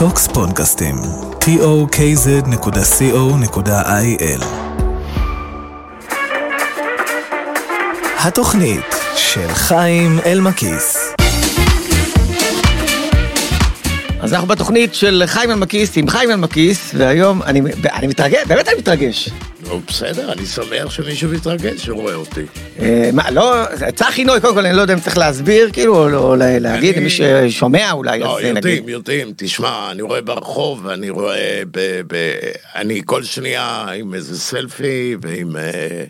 טוקס פודקאסטים, tokz.co.il התוכנית של חיים אלמקיס. אז אנחנו בתוכנית של חיים אלמקיס עם חיים אלמקיס, והיום אני, אני מתרגש, באמת אני מתרגש. נו, בסדר, אני שמח שמישהו מתרגש שרואה אותי. אה, מה, לא, צחי נוי, קודם כל אני לא יודע אם צריך להסביר, כאילו, או לא, לה- להגיד, למי ששומע אולי, לא, אה, יודעים. יודעים, תשמע, אני רואה ברחוב, ואני רואה, אני כל שנייה עם איזה סלפי, ועם... אה,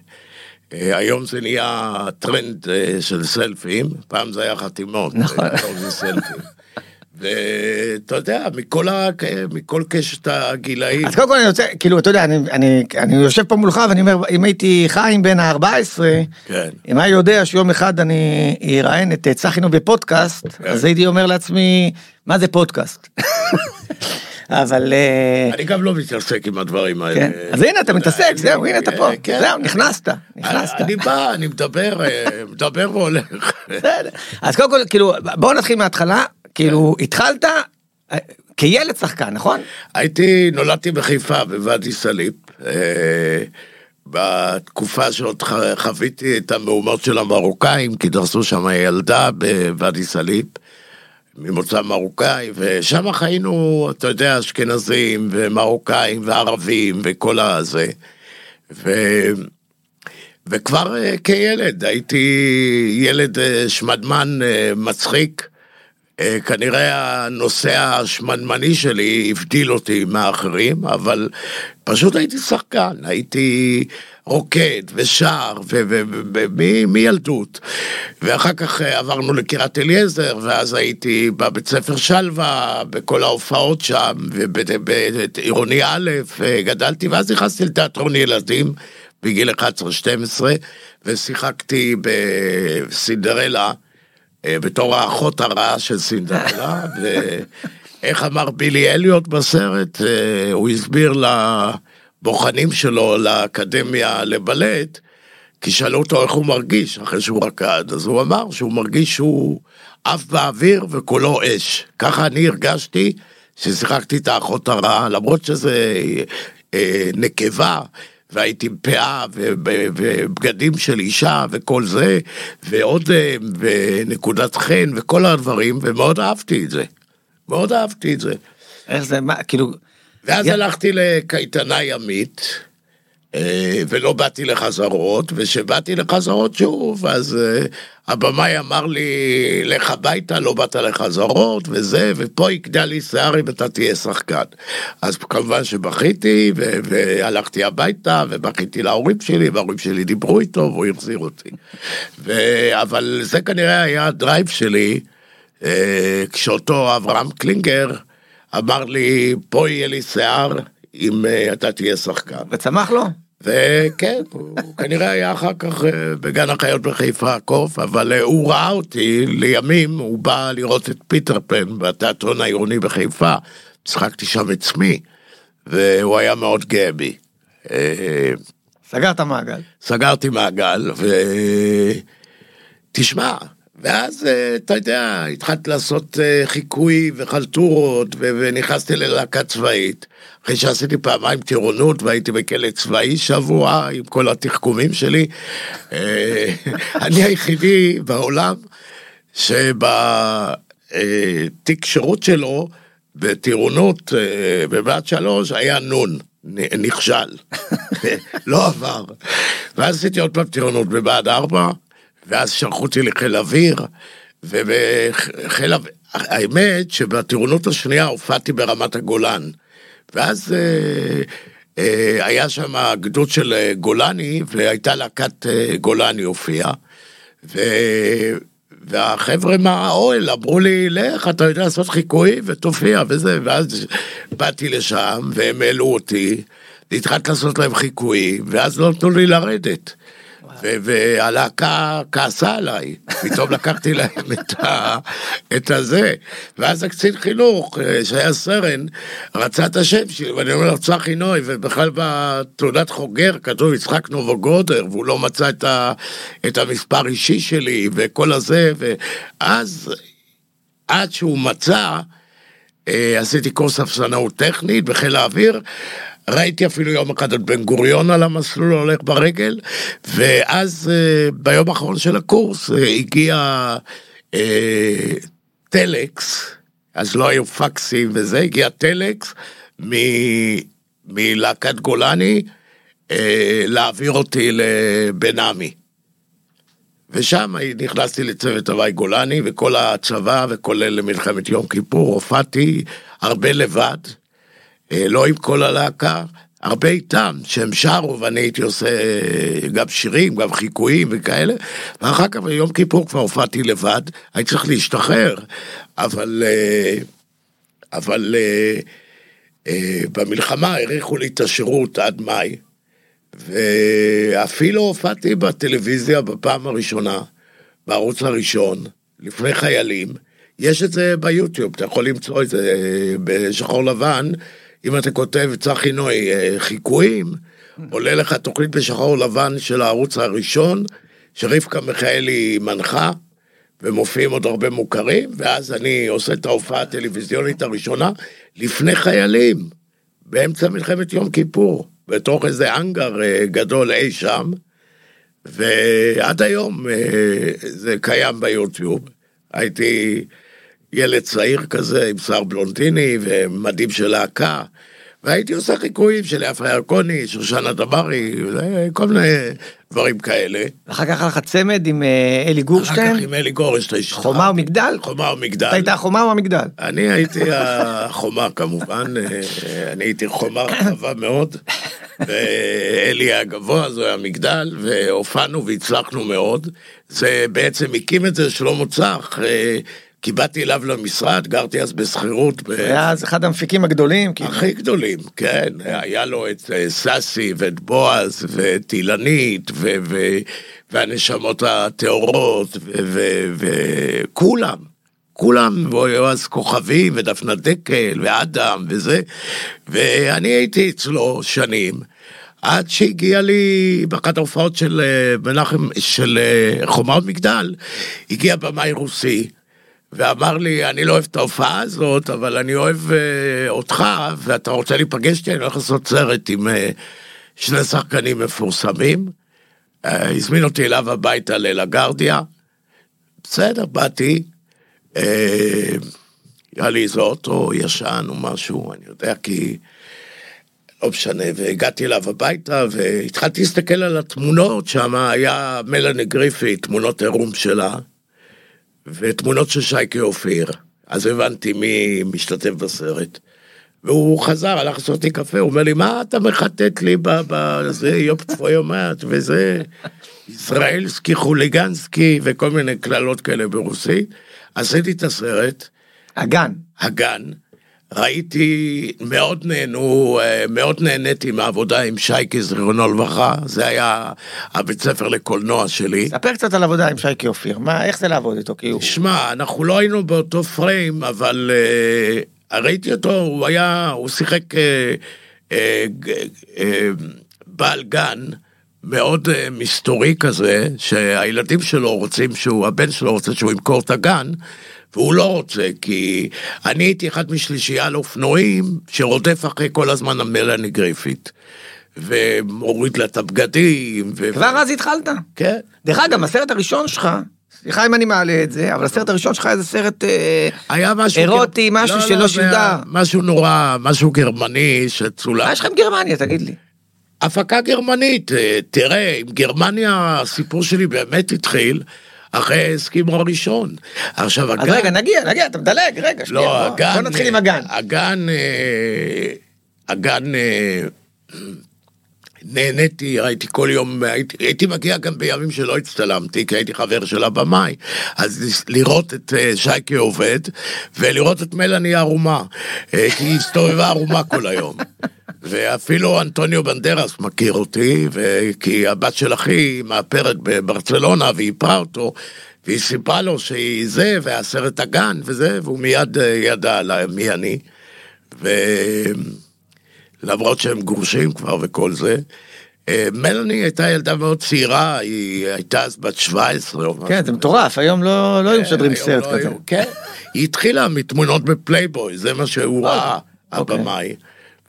היום זה נהיה טרנד של סלפים, פעם זה היה חתימות, נכון. היום זה סלפים. ואתה יודע, מכל, ה, מכל קשת הגילאים, אז קודם כל אני רוצה, כאילו, אתה יודע, אני, אני, אני יושב פה מולך ואני אומר, אם הייתי חיים בן ה-14, כן. אם היה יודע שיום אחד אני אראיין את אה, צחי נוי בפודקאסט, כן. אז הייתי אומר לעצמי, מה זה פודקאסט? אבל... אה, אני גם לא מתעסק עם הדברים האלה. כן. אז הנה אתה מתעסק, זהו, הנה אתה פה, כן. זהו, נכנסת, נכנסת. אני בא, אני מדבר, אה, מדבר והולך. בסדר. אז קודם כל, כאילו, בואו נתחיל מההתחלה, כאילו, התחלת אה, כילד שחקן, נכון? הייתי, נולדתי בחיפה, בוואדי סאליב. אה, בתקופה שעוד חוויתי את המהומות של המרוקאים, כי דרסו שם ילדה בוואדי סאליב, ממוצא מרוקאי, ושם חיינו, אתה יודע, אשכנזים ומרוקאים וערבים וכל הזה. ו... וכבר אה, כילד, הייתי ילד שמדמן מצחיק. אה, כנראה הנושא השמנמני שלי הבדיל אותי מהאחרים, אבל פשוט הייתי שחקן, הייתי רוקד ושר מילדות. ואחר כך אה, עברנו לקריית אליעזר, ואז הייתי בבית ספר שלווה, בכל ההופעות שם, ובעירוני א', אה, גדלתי, ואז נכנסתי לתיאטרון ילדים בגיל 11-12, ושיחקתי בסינדרלה. אה, בתור האחות הרעה של סינדרלה, ואיך אמר בילי אליוט בסרט, אה, הוא הסביר לבוחנים שלו לאקדמיה לבלט, כי שאלו אותו איך הוא מרגיש אחרי שהוא רקד, אז הוא אמר שהוא מרגיש שהוא עף באוויר וכולו אש. ככה אני הרגשתי ששיחקתי את האחות הרעה, למרות שזה אה, נקבה. והייתי עם פאה וב- ובגדים של אישה וכל זה, ועוד אה, ונקודת חן וכל הדברים, ומאוד אהבתי את זה. מאוד אהבתי את זה. איך זה, מה, כאילו, ואז יא- הלכתי לקייטנה ימית, ולא באתי לחזרות, וכשבאתי לחזרות שוב, אז אה, הבמאי אמר לי, לך הביתה, לא באת לחזרות, וזה, ופה יקדע לי שיער אם אתה תהיה שחקן. אז כמובן שבכיתי, ו- והלכתי הביתה, ובכיתי להורים שלי, וההורים שלי דיברו איתו, והוא החזיר אותי. ו- אבל זה כנראה היה הדרייב שלי, אה, כשאותו אברהם קלינגר אמר לי, פה יהיה לי שיער אם אה, אתה תהיה שחקן. וצמח לו? וכן, הוא כנראה היה אחר כך אה, בגן החיות בחיפה קוף, אבל אה, הוא ראה אותי לימים, הוא בא לראות את פיטר פן בתיאטרון העירוני בחיפה, משחקתי שם עצמי, והוא היה מאוד גאה בי. סגרת מעגל. סגרתי מעגל, ותשמע, ואז אה, אתה יודע, התחלתי לעשות אה, חיקוי וחלטורות, ונכנסתי ללהקה צבאית. אחרי שעשיתי פעמיים טירונות והייתי בכלא צבאי שבוע עם כל התחכומים שלי. אה, אני היחידי בעולם שבתיק שירות שלו, בטירונות בבת שלוש, היה נון. נכשל, לא עבר. ואז עשיתי עוד פעם טירונות בבה"ד 4, ואז שלחו אותי לחיל אוויר, ובחיל אוויר, האמת שבטירונות השנייה הופעתי ברמת הגולן, ואז אה, אה, היה שם גדוד של אה, גולני, והייתה להקת אה, גולני הופיעה, ו... והחבר'ה מהאוהל אמרו לי, לך, אתה יודע לעשות חיקוי ותופיע וזה, ואז באתי לשם, והם העלו אותי, והתחלתי לעשות להם חיקויים, ואז לא נתנו לי לרדת. והלהקה כעסה עליי, פתאום לקחתי להם את, ה- את הזה, ואז הקצין חינוך, שהיה סרן, רצה את השם שלי, ואני אומר לו, צחי נוי, ובכלל בתעודת חוגר כתוב יצחק נובוגודר, והוא לא מצא את, ה- את המספר אישי שלי, וכל הזה, ואז עד שהוא מצא, אה, עשיתי קורס אפסנאות טכנית בחיל האוויר. ראיתי אפילו יום אחד את בן גוריון על המסלול הולך ברגל, ואז אה, ביום האחרון של הקורס אה, הגיע אה, טלקס, אז לא היו פקסים וזה, הגיע טלקס מ- מלהקת גולני להעביר אותי לבן עמי. ושם נכנסתי לצוות הוואי גולני, וכל הצבא, וכולל למלחמת יום כיפור, הופעתי הרבה לבד, לא עם כל הלהקה, הרבה איתם, שהם שרו, ואני הייתי עושה אה, גם שירים, גם חיקויים וכאלה, ואחר כך ביום כיפור כבר הופעתי לבד, הייתי צריך להשתחרר, אבל... אה, אבל במלחמה האריכו לי את השירות עד מאי. ואפילו הופעתי בטלוויזיה בפעם הראשונה, בערוץ הראשון, לפני חיילים. יש את זה ביוטיוב, אתה יכול למצוא את זה אה, בשחור לבן. אם אתה כותב צחי נוי אה, חיקויים, עולה לך תוכנית בשחור לבן של הערוץ הראשון, שרבקה מיכאלי מנחה, ומופיעים עוד הרבה מוכרים, ואז אני עושה את ההופעה הטלוויזיונית הראשונה לפני חיילים, באמצע מלחמת יום כיפור. בתוך איזה אנגר אה, גדול אי שם, ועד היום אה, זה קיים ביוטיוב. הייתי ילד צעיר כזה עם שיער בלונטיני ומדים של להקה. והייתי עושה חיקויים של יפה ירקוני, שושנה דברי, כל מיני דברים כאלה. אחר כך היה לך צמד עם אה, אלי גורשטיין? אחר כך עם אלי גורשטיין. חומה ומגדל? חומה ומגדל. אתה היית החומה או המגדל? אני הייתי החומה כמובן, אה, אני הייתי חומה רחבה מאוד. ואלי היה גבוה, אז הוא היה מגדל, והופענו והצלחנו מאוד. זה בעצם הקים את זה שלמה צח. כי באתי אליו למשרד, גרתי אז בשכירות. היה אז אחד המפיקים הגדולים. כאילו. הכי גדולים, כן. היה לו את אה, סאסי ואת בועז ואת אילנית והנשמות הטהורות וכולם. כולם, היה אז כוכבים ודפנה דקל ואדם וזה, ואני הייתי אצלו שנים, עד שהגיע לי באחת ההופעות של אה, מנחם, של אה, חומות מגדל, הגיע במאי רוסי, ואמר לי, אני לא אוהב את ההופעה הזאת, אבל אני אוהב uh, אותך, ואתה רוצה להיפגש איתי, אני הולך לעשות סרט עם uh, שני שחקנים מפורסמים. Uh, הזמין אותי אליו הביתה ללגרדיה. בסדר, באתי. Uh, היה לי איזה אוטו ישן או משהו, אני יודע, כי... לא משנה, והגעתי אליו הביתה והתחלתי להסתכל על התמונות, שם היה מלאני גריפי, תמונות עירום שלה. ותמונות של שייקה אופיר. אז הבנתי מי משתתף בסרט. והוא חזר, הלך לעשות לי קפה, הוא אומר לי, מה אתה מחטט לי בזה, יופ פרויומט וזה, ישראלסקי, חוליגנסקי, וכל מיני קללות כאלה ברוסית. עשיתי את הסרט. הגן. הגן. ראיתי, מאוד נהנו, אה, מאוד נהניתי מהעבודה עם שייקי זיכרונו לברכה, זה היה הבית ספר לקולנוע שלי. ספר קצת על עבודה עם שייקי אופיר, מה, איך זה לעבוד איתו? כי הוא... שמע, אנחנו לא היינו באותו פריים, אבל uh, ראיתי אותו, הוא היה, הוא שיחק uh, uh, uh, בעל גן. מאוד uh, מסתורי כזה, שהילדים שלו רוצים שהוא, הבן שלו רוצה שהוא ימכור את הגן, והוא לא רוצה, כי אני הייתי אחד משלישייה על אופנועים שרודף אחרי כל הזמן המלאני גריפית. ומוריד לה את הבגדים. ו... כבר אז התחלת? כן. דרך אגב, הסרט הראשון שלך, סליחה אם אני מעלה את זה, אבל הסרט הראשון שלך היה סרט אה, היה משהו אירוטי, משהו לא, שלא לא, שודר. משהו נורא, משהו גרמני שצולם. מה יש לך עם גרמניה, תגיד לי? הפקה גרמנית, אה, תראה, עם גרמניה הסיפור שלי באמת התחיל. אחרי ההסכם הראשון. עכשיו הגן... אז רגע, נגיע, נגיע, אתה מדלג, רגע, שנייה, לא, הגן, בוא נתחיל עם הגן. הגן, אה, הגן, אה, נהניתי, הייתי כל יום, הייתי, הייתי מגיע גם בימים שלא הצטלמתי, כי הייתי חבר של הבמאי, אז לראות את אה, שייקה עובד, ולראות את מלאני ערומה, כי היא הסתובבה ערומה כל היום. ואפילו אנטוניו בנדרס מכיר אותי, כי הבת של אחי מאפרת בברצלונה והיא איפרה אותו, והיא סיפרה לו שהיא זה, והסרט הגן וזה, והוא מיד אה, ידע מי אני. ולמרות שהם גרושים כבר וכל זה, אה, מלאני הייתה ילדה מאוד צעירה, היא הייתה אז בת 17 או משהו. כן, זה מטורף, היום לא לא היו משדרים היום סרט לא כזה. כן, היא התחילה מתמונות בפלייבוי, זה מה שהוא ראה, אוקיי. הבמאי.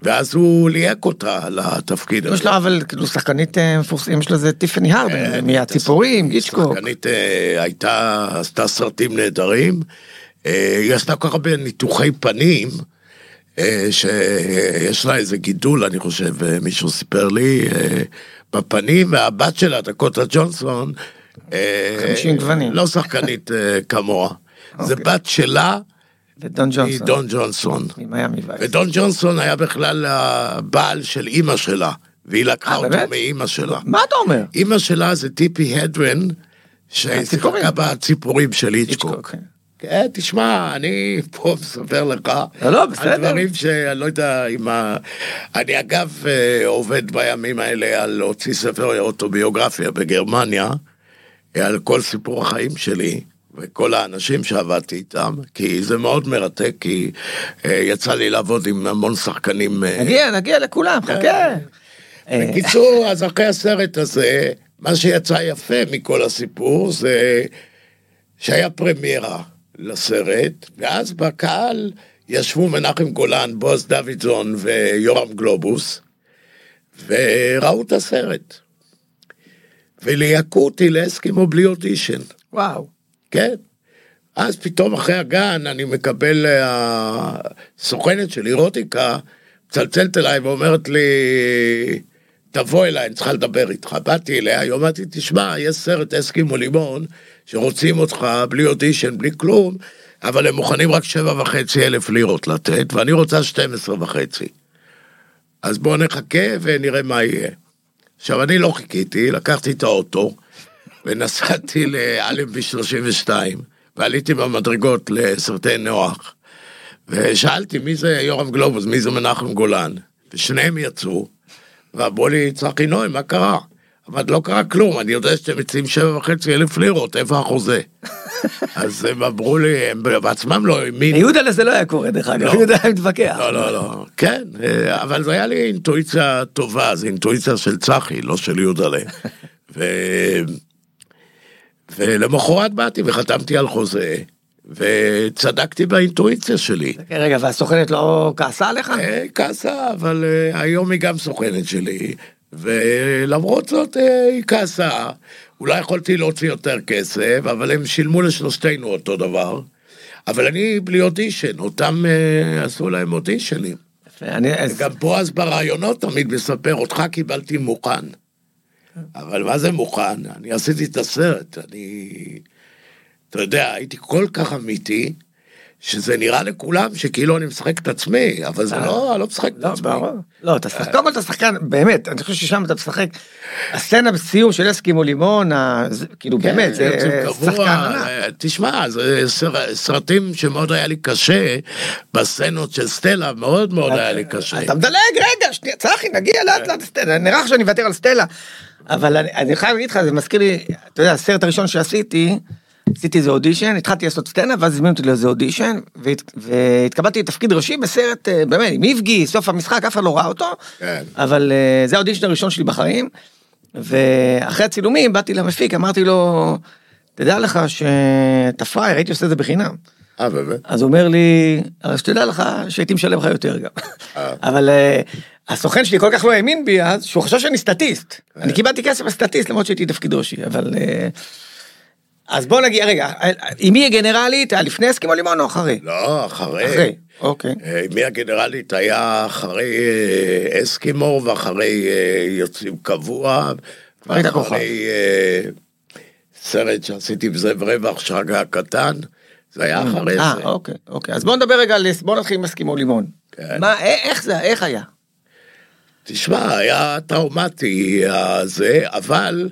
ואז הוא ליהק אותה לתפקיד יש הזה. לה אבל כאילו שחקנית אה, מפורסמת, אמא שלה זה טיפי הדרן, כן, מהציפורים, היצ'קוק. שחקנית אה, הייתה, עשתה סרטים נהדרים. היא עשתה כל כך הרבה ניתוחי פנים, שיש לה איזה גידול, אני חושב, אה, מישהו סיפר לי, אה, בפנים, והבת שלה, דקוטה ג'ונסון, אה, 50 גוונים. לא שחקנית אה, כמוה. זה אוקיי. בת שלה, ודון היא ג'ונסון. דון ג'ונסון. ממיאמי וייס. ודון ג'ונסון היה בכלל הבעל של אימא שלה, והיא לקחה אה, אותו? מאימא שלה. מה אתה אומר? אימא שלה זה טיפי הדרן, שהיא. שיחקה בציפורים של היצ'קוק, איצ'קוק. כן. תשמע, אני פה מספר לך. לא, לא, בסדר. על דברים שאני לא יודע אם ה... אני אגב אה, עובד בימים האלה על להוציא ספר אוטוביוגרפיה בגרמניה, על כל סיפור החיים שלי. וכל האנשים שעבדתי איתם, כי זה מאוד מרתק, כי אה, יצא לי לעבוד עם המון שחקנים. אה, נגיע, נגיע לכולם, כן. חכה. אה, בקיצור, אז אחרי הסרט הזה, מה שיצא יפה מכל הסיפור זה שהיה פרמיירה לסרט, ואז בקהל ישבו מנחם גולן, בועז דוידזון ויורם גלובוס, וראו את הסרט. וליהקו אותי לאסקימו בלי אודישן. וואו. כן. אז פתאום אחרי הגן אני מקבל, אה, הסוכנת שלי, רוטיקה, מצלצלת אליי ואומרת לי, תבוא אליי, אני צריכה לדבר איתך. באתי אליה, היא אומרת לי, תשמע, יש סרט אסקימו לימון, שרוצים אותך בלי אודישן, בלי כלום, אבל הם מוכנים רק שבע וחצי אלף לירות לתת, ואני רוצה 12 וחצי. אז בואו נחכה ונראה מה יהיה. עכשיו, אני לא חיכיתי, לקחתי את האוטו, ונסעתי לאלנבי 32, ועליתי במדרגות לסרטי נוח, ושאלתי מי זה יורם גלובוס, מי זה מנחם גולן, ושניהם יצאו, ואמרו לי, צחי נוי, מה קרה? אמרתי, לא קרה כלום, אני יודע שאתם מציעים שבע וחצי אלף לירות, איפה החוזה? אז הם אמרו לי, הם בעצמם לא האמינו. יהודה לזה לא היה קורה, דרך אגב, לא. יהודה היה מתווכח. לא, לא, לא. כן, אה, אבל זה היה לי אינטואיציה טובה, זו אינטואיציה של צחי, לא של יהודלה. ו... ולמחרת באתי וחתמתי על חוזה, וצדקתי באינטואיציה שלי. כן, רגע, והסוכנת לא כעסה עליך? אה, כעסה, אבל אה, היום היא גם סוכנת שלי, ולמרות זאת אה, היא כעסה. אולי יכולתי להוציא יותר כסף, אבל הם שילמו לשלושתנו אותו דבר. אבל אני בלי אודישן, אותם אה, עשו להם אודישנים. אני- גם בועז ברעיונות תמיד מספר, אותך קיבלתי מוכן. אבל מה זה מוכן? אני עשיתי את הסרט, אני... אתה יודע, הייתי כל כך אמיתי, שזה נראה לכולם שכאילו אני משחק את עצמי, אבל זה לא, אני לא משחק את לא, עצמי. לא, אתה שחק, קודם כל אתה שחקן, באמת, אני חושב ששם אתה משחק, הסצנה בסיום של אסקימו לימון, כאילו כן, באמת, זה שחקן. אה, תשמע, זה סר- סרטים שמאוד היה לי קשה, בסצנות של סטלה, מאוד מאוד היה לי קשה. אתה מדלג, רגע, שנייה, צחי, נגיע לאט לאט לסטלה, נראה שאני אוותר על סטלה. אבל אני חייב להגיד לך, זה מזכיר לי, אתה יודע, הסרט הראשון שעשיתי, עשיתי איזה אודישן, התחלתי לעשות סצנה, ואז הזמינו אותי לאיזה אודישן, והת, והתקבלתי לתפקיד ראשי בסרט, אה, באמת, עם איבגי, סוף המשחק, אף אחד לא ראה אותו, כן. אבל אה, זה האודישן הראשון שלי בחיים, ואחרי הצילומים באתי למפיק, אמרתי לו, תדע לך שאתה פראייר, הייתי עושה את זה בחינם. אה, באמת? אז הוא אומר לי, אז שתדע לך שהייתי משלם לך יותר גם. אה. אבל הסוכן שלי כל כך לא האמין בי אז, שהוא חשב שאני סטטיסט. אה. אני קיבלתי כסף לסטטיסט למרות שהייתי תפקיד ראשי, אבל... אה, אז בוא נגיד, רגע, אה, עם מי הגנרלית? היה לפני אסקימו לימון או אחרי? לא, אחרי. אחרי, אוקיי. אה, מי הגנרלית היה אחרי אה, אסקימו ואחרי אה, יוצאים קבוע. כבר היית כוכב. ואחרי אה, סרט שעשיתי עם זאב רווח, שרגא הקטן. זה היה אחרי אה, זה. אוקיי, אוקיי. אז בוא נדבר רגע. בוא נתחיל עם אסקימו לימון. כן. מה, איך זה, איך היה? תשמע, היה טראומטי הזה, אבל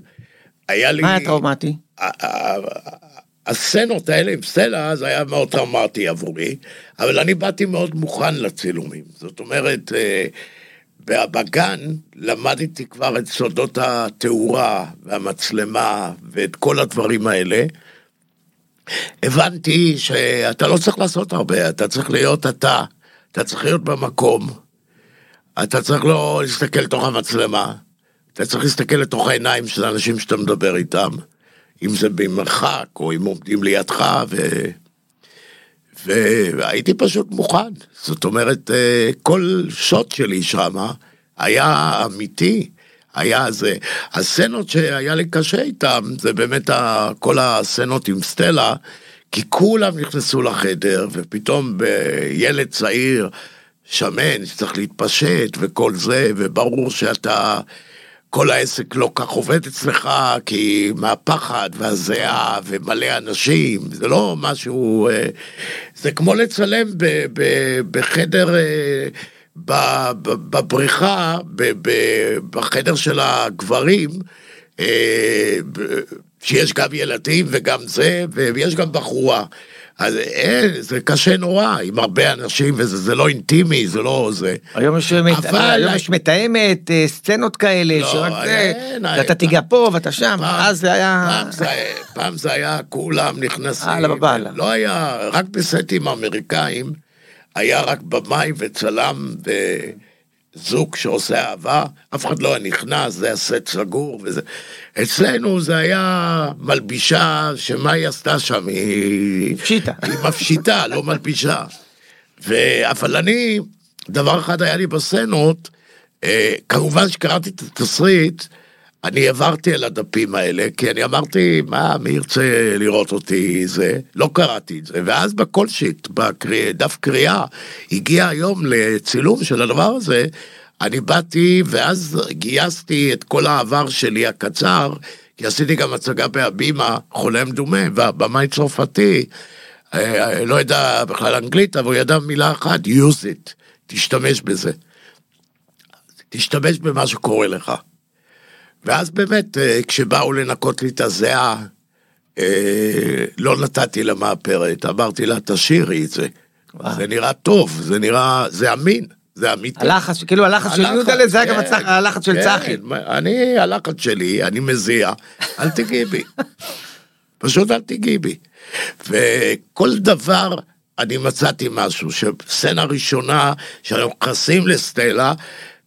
היה לי... מה היה טראומטי? הסצנות האלה עם סטלה זה היה מאוד טראומטי עבורי, אבל אני באתי מאוד מוכן לצילומים. זאת אומרת, אה, בגן למדתי כבר את סודות התאורה והמצלמה ואת כל הדברים האלה. הבנתי שאתה לא צריך לעשות הרבה, אתה צריך להיות אתה, אתה צריך להיות במקום, אתה צריך לא להסתכל לתוך המצלמה, אתה צריך להסתכל לתוך העיניים של האנשים שאתה מדבר איתם, אם זה במרחק, או אם עומדים לידך, ו... והייתי פשוט מוכן. זאת אומרת, אה, כל שוט שלי שם היה אמיתי. היה זה, הסצנות שהיה לי קשה איתם, זה באמת כל הסצנות עם סטלה, כי כולם נכנסו לחדר, ופתאום ילד צעיר, שמן, שצריך להתפשט וכל זה, וברור שאתה, כל העסק לא כך עובד אצלך, כי מהפחד והזיעה ומלא אנשים, זה לא משהו, אה, זה כמו לצלם ב, ב, בחדר... אה, בבריכה, בחדר של הגברים, אה, שיש גם ילדים וגם זה, ויש גם בחורה. אז אין, אה, זה קשה נורא, עם הרבה אנשים, וזה לא אינטימי, זה לא זה. היום יש, אבל... היום יש מתאמת, אה, סצנות כאלה, לא, שרק זה, ואתה תיגע פה ואתה שם, פעם, אז זה היה... פעם זה, פעם זה היה כולם נכנסים. הלאה בבעלה. לא היה, רק בסטים אמריקאים, היה רק במאי וצלם וזוג שעושה אהבה, אף אחד לא היה נכנס, זה היה סט סגור וזה. אצלנו זה היה מלבישה, שמה היא עשתה שם? היא... פשיטה. היא מפשיטה, לא מלבישה. ו... אבל אני, דבר אחד היה לי בסצנות, אה, כמובן שקראתי את התסריט, אני עברתי על הדפים האלה, כי אני אמרתי, מה, מי ירצה לראות אותי, זה, לא קראתי את זה, ואז בכל שיט, בדף קריאה, הגיע היום לצילום של הדבר הזה, אני באתי, ואז גייסתי את כל העבר שלי הקצר, כי עשיתי גם הצגה בהבימה, חולה מדומה, והבמאי צרפתי, אה, לא ידע בכלל אנגלית, אבל הוא ידע מילה אחת, use it, תשתמש בזה. תשתמש במה שקורה לך. ואז באמת, אה, כשבאו לנקות לי את הזיעה, אה, לא נתתי לה מאפרת, אמרתי לה, תשאירי את זה. זה נראה טוב, זה נראה, זה אמין, זה אמיתי. הלחץ, כאילו הלחץ של יהודה זה היה גם כן, הלחץ של כן, צחי. אני, הלחץ שלי, אני מזיע, אל תיגעי בי. פשוט אל תיגעי בי. וכל דבר, אני מצאתי משהו, שסצנה ראשונה, שאנחנו נכנסים לסטלה,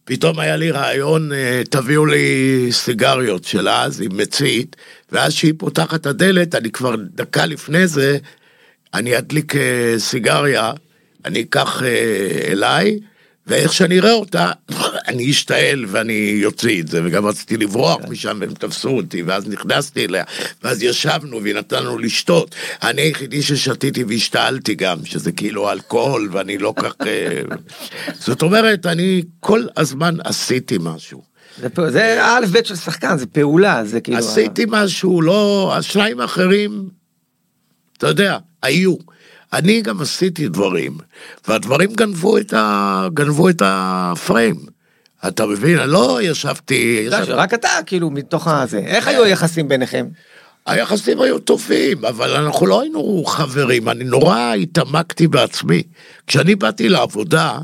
פתאום היה לי רעיון, אה, תביאו לי סיגריות של אז עם מצית, ואז שהיא פותחת את הדלת, אני כבר דקה לפני זה, אני אדליק אה, סיגריה, אני אקח אה, אליי, ואיך שאני אראה אותה, אני אשתעל ואני יוציא את זה, וגם רציתי לברוח כן. משם והם תפסו אותי, ואז נכנסתי אליה, ואז ישבנו והיא נתנו לשתות. אני היחידי ששתיתי והשתעלתי גם, שזה כאילו אלכוהול, ואני לא כך... אה, זאת אומרת, אני כל הזמן עשיתי משהו. זה, זה א' ב' של שחקן, זה פעולה, זה כאילו... עשיתי משהו, לא... השניים האחרים, אתה יודע, היו. אני גם עשיתי דברים, והדברים גנבו את, ה... גנבו את הפריים. אתה מבין? אני לא ישבתי... רק אתה, כאילו, מתוך הזה. איך היו היחסים ביניכם? היחסים היו טובים, אבל אנחנו לא היינו חברים, אני נורא התעמקתי בעצמי. כשאני באתי לעבודה,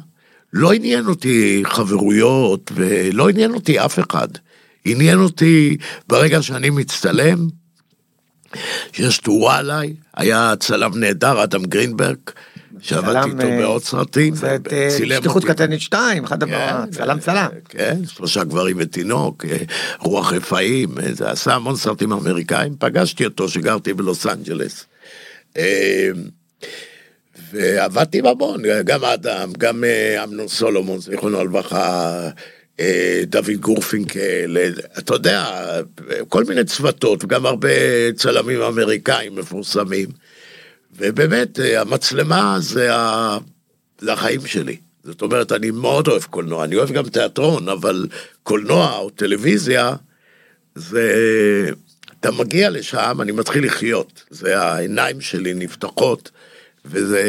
לא עניין אותי חברויות ולא עניין אותי אף אחד. עניין אותי ברגע שאני מצטלם, שיש תאורה עליי, היה צלם נהדר, אדם גרינברג, שעבדתי איתו אה, בעוד סרטים. זה את אה, שליחות קטנת 2, אחד כן, צלם צלם. כן, שלושה גברים ותינוק, אה, רוח רפאים, זה עשה המון סרטים אמריקאים, פגשתי אותו שגרתי בלוס אנג'לס. ועבדתי המון, גם אדם, גם אמנון סולומון, זיכרונו לברכה, דוד גורפינקל, אתה יודע, כל מיני צוותות, וגם הרבה צלמים אמריקאים מפורסמים. ובאמת, המצלמה זה, ה... זה החיים שלי. זאת אומרת, אני מאוד אוהב קולנוע, אני אוהב גם תיאטרון, אבל קולנוע או טלוויזיה, זה... אתה מגיע לשם, אני מתחיל לחיות. זה העיניים שלי נפתחות. וזה...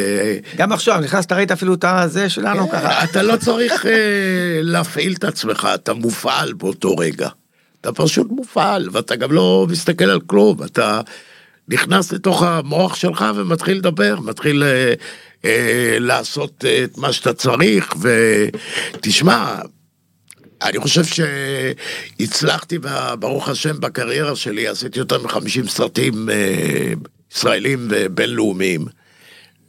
גם עכשיו, נכנסת, ראית אפילו את הזה שלנו ככה. אתה לא צריך אה, להפעיל את עצמך, אתה מופעל באותו רגע. אתה פשוט מופעל, ואתה גם לא מסתכל על כלום, אתה נכנס לתוך המוח שלך ומתחיל לדבר, מתחיל אה, אה, לעשות את מה שאתה צריך, ותשמע, אני חושב שהצלחתי, ברוך השם, בקריירה שלי, עשיתי יותר מ-50 סרטים אה, ישראלים ובינלאומיים.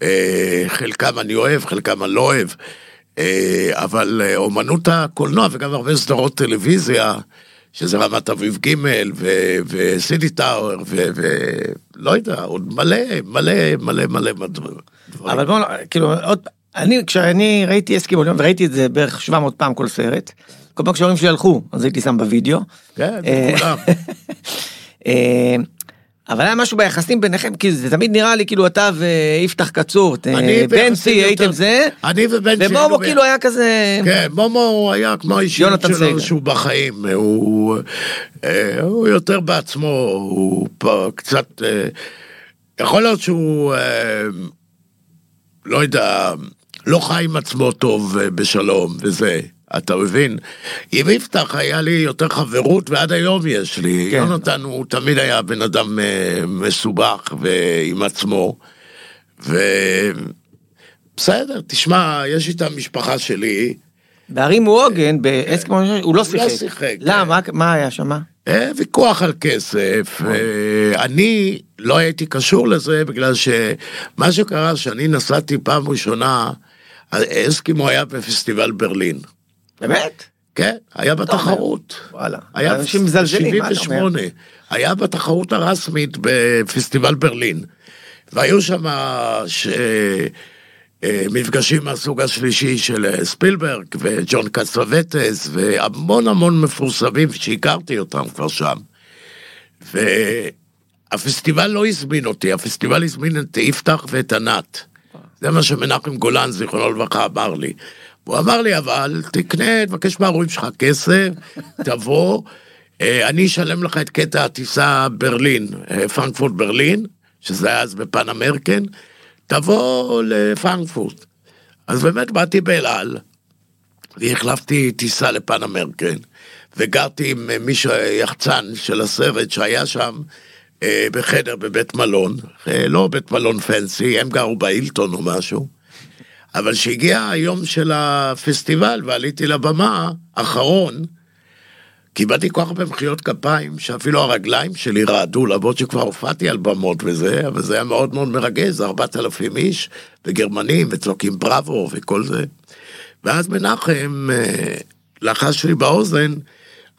אה, חלקם אני אוהב, חלקם אני לא אוהב, אה, אבל אה, אומנות הקולנוע וגם הרבה סדרות טלוויזיה, שזה רמת אביב ג' ו- וסיטי טאוור, ולא יודע, עוד מלא, מלא, מלא, מלא דברים. אבל בואו, כאילו, עוד, אני, כשאני ראיתי אסקימו, וראיתי את זה בערך 700 פעם כל סרט, כל פעם כשההורים שלי הלכו, אז הייתי שם בווידאו. כן, כולם. אבל היה משהו ביחסים ביניכם, כי זה תמיד נראה לי כאילו אתה ויפתח קצור, אה, בנצי הייתם זה, אני ובנצי ומומו כאילו היה כזה, כן, מומו היה כמו האישיות. שלו שהוא בחיים, הוא, אה, הוא יותר בעצמו, הוא קצת, אה, יכול להיות שהוא, לא יודע, לא חי עם עצמו טוב בשלום וזה. אתה מבין? עם יפתח היה לי יותר חברות ועד היום יש לי. כן. יונתן הוא תמיד היה בן אדם אה, מסובך ועם עצמו. ובסדר, תשמע, יש לי את המשפחה שלי, בהרים הוא עוגן, באסקימו, הוא לא שיחק. שיחק, למה? מה היה שם? אה, ויכוח על כסף. אה, אני לא הייתי קשור לזה בגלל שמה שקרה שאני נסעתי פעם ראשונה, אסקימו היה בפסטיבל ברלין. באמת? כן, היה בתחרות. וואלה. היה אנשים מזלזלים, מה אתה אומר? 78. היה בתחרות הרשמית בפסטיבל ברלין. והיו שם ש... אה, מפגשים מהסוג השלישי של אה, ספילברג וג'ון קסבטס והמון המון מפורסמים שהכרתי אותם כבר שם. והפסטיבל לא הזמין אותי, הפסטיבל הזמין את יפתח ואת ענת. זה מה שמנחם גולן, זיכרונו לברכה, אמר לי. הוא אמר לי, אבל תקנה, תבקש מההורים שלך כסף, תבוא, אה, אני אשלם לך את קטע הטיסה ברלין, אה, פרנקפורט ברלין, שזה היה אז בפן אמריקן, תבוא לפרנקפורט. אז באמת באתי באל על, והחלפתי טיסה לפן אמריקן, וגרתי עם אה, מישהו, יחצן של הסרט שהיה שם, בחדר בבית מלון, לא בית מלון פנסי, הם גרו בהילטון או משהו. אבל כשהגיע היום של הפסטיבל ועליתי לבמה, אחרון, קיבלתי כל כך הרבה מחיאות כפיים, שאפילו הרגליים שלי רעדו, למרות שכבר הופעתי על במות וזה, אבל זה היה מאוד מאוד מרגש, זה 4,000 איש, וגרמנים, וצועקים בראבו וכל זה. ואז מנחם אה, לחש לי באוזן,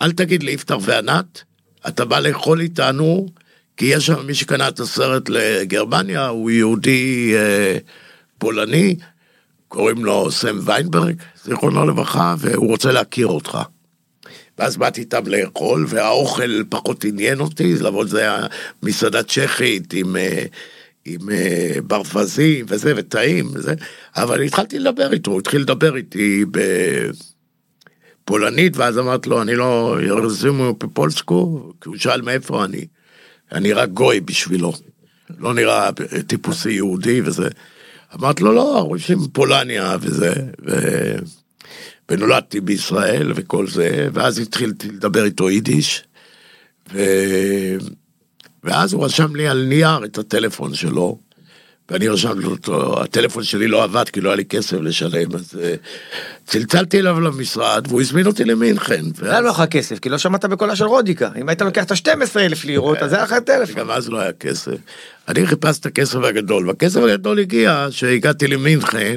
אל תגיד לי יפתח וענת, אתה בא לאכול איתנו, כי יש שם מי שקנה את הסרט לגרמניה, הוא יהודי אה, פולני, קוראים לו סם ויינברג, זיכרונו לברכה, והוא רוצה להכיר אותך. ואז באתי איתם לאכול, והאוכל פחות עניין אותי, למרות זה היה מסעדה צ'כית עם, אה, עם אה, ברווזים וזה, וטעים וזה, אבל התחלתי לדבר איתו, הוא התחיל לדבר איתי בפולנית, ואז אמרתי לו, אני לא ירזימו בפולסקו, כי הוא שאל מאיפה אני. אני רק גוי בשבילו, לא נראה טיפוסי יהודי וזה. אמרתי לו, לא, ההורים שלי מפולניה וזה, ו... ונולדתי בישראל וכל זה, ואז התחילתי לדבר איתו יידיש, ו... ואז הוא רשם לי על נייר את הטלפון שלו, ואני רשמתי אותו, הטלפון שלי לא עבד כי לא היה לי כסף לשלם, אז אה, צלצלתי אליו למשרד, והוא הזמין אותי למינכן. לא היה לך כסף, כי לא שמעת בקולה של רודיקה. אם היית לוקח את ה-12 אלף לירות, אז היה לך טלפון. גם אז לא היה כסף. אני חיפשתי את הכסף הגדול, והכסף הגדול הגיע שהגעתי למינכן,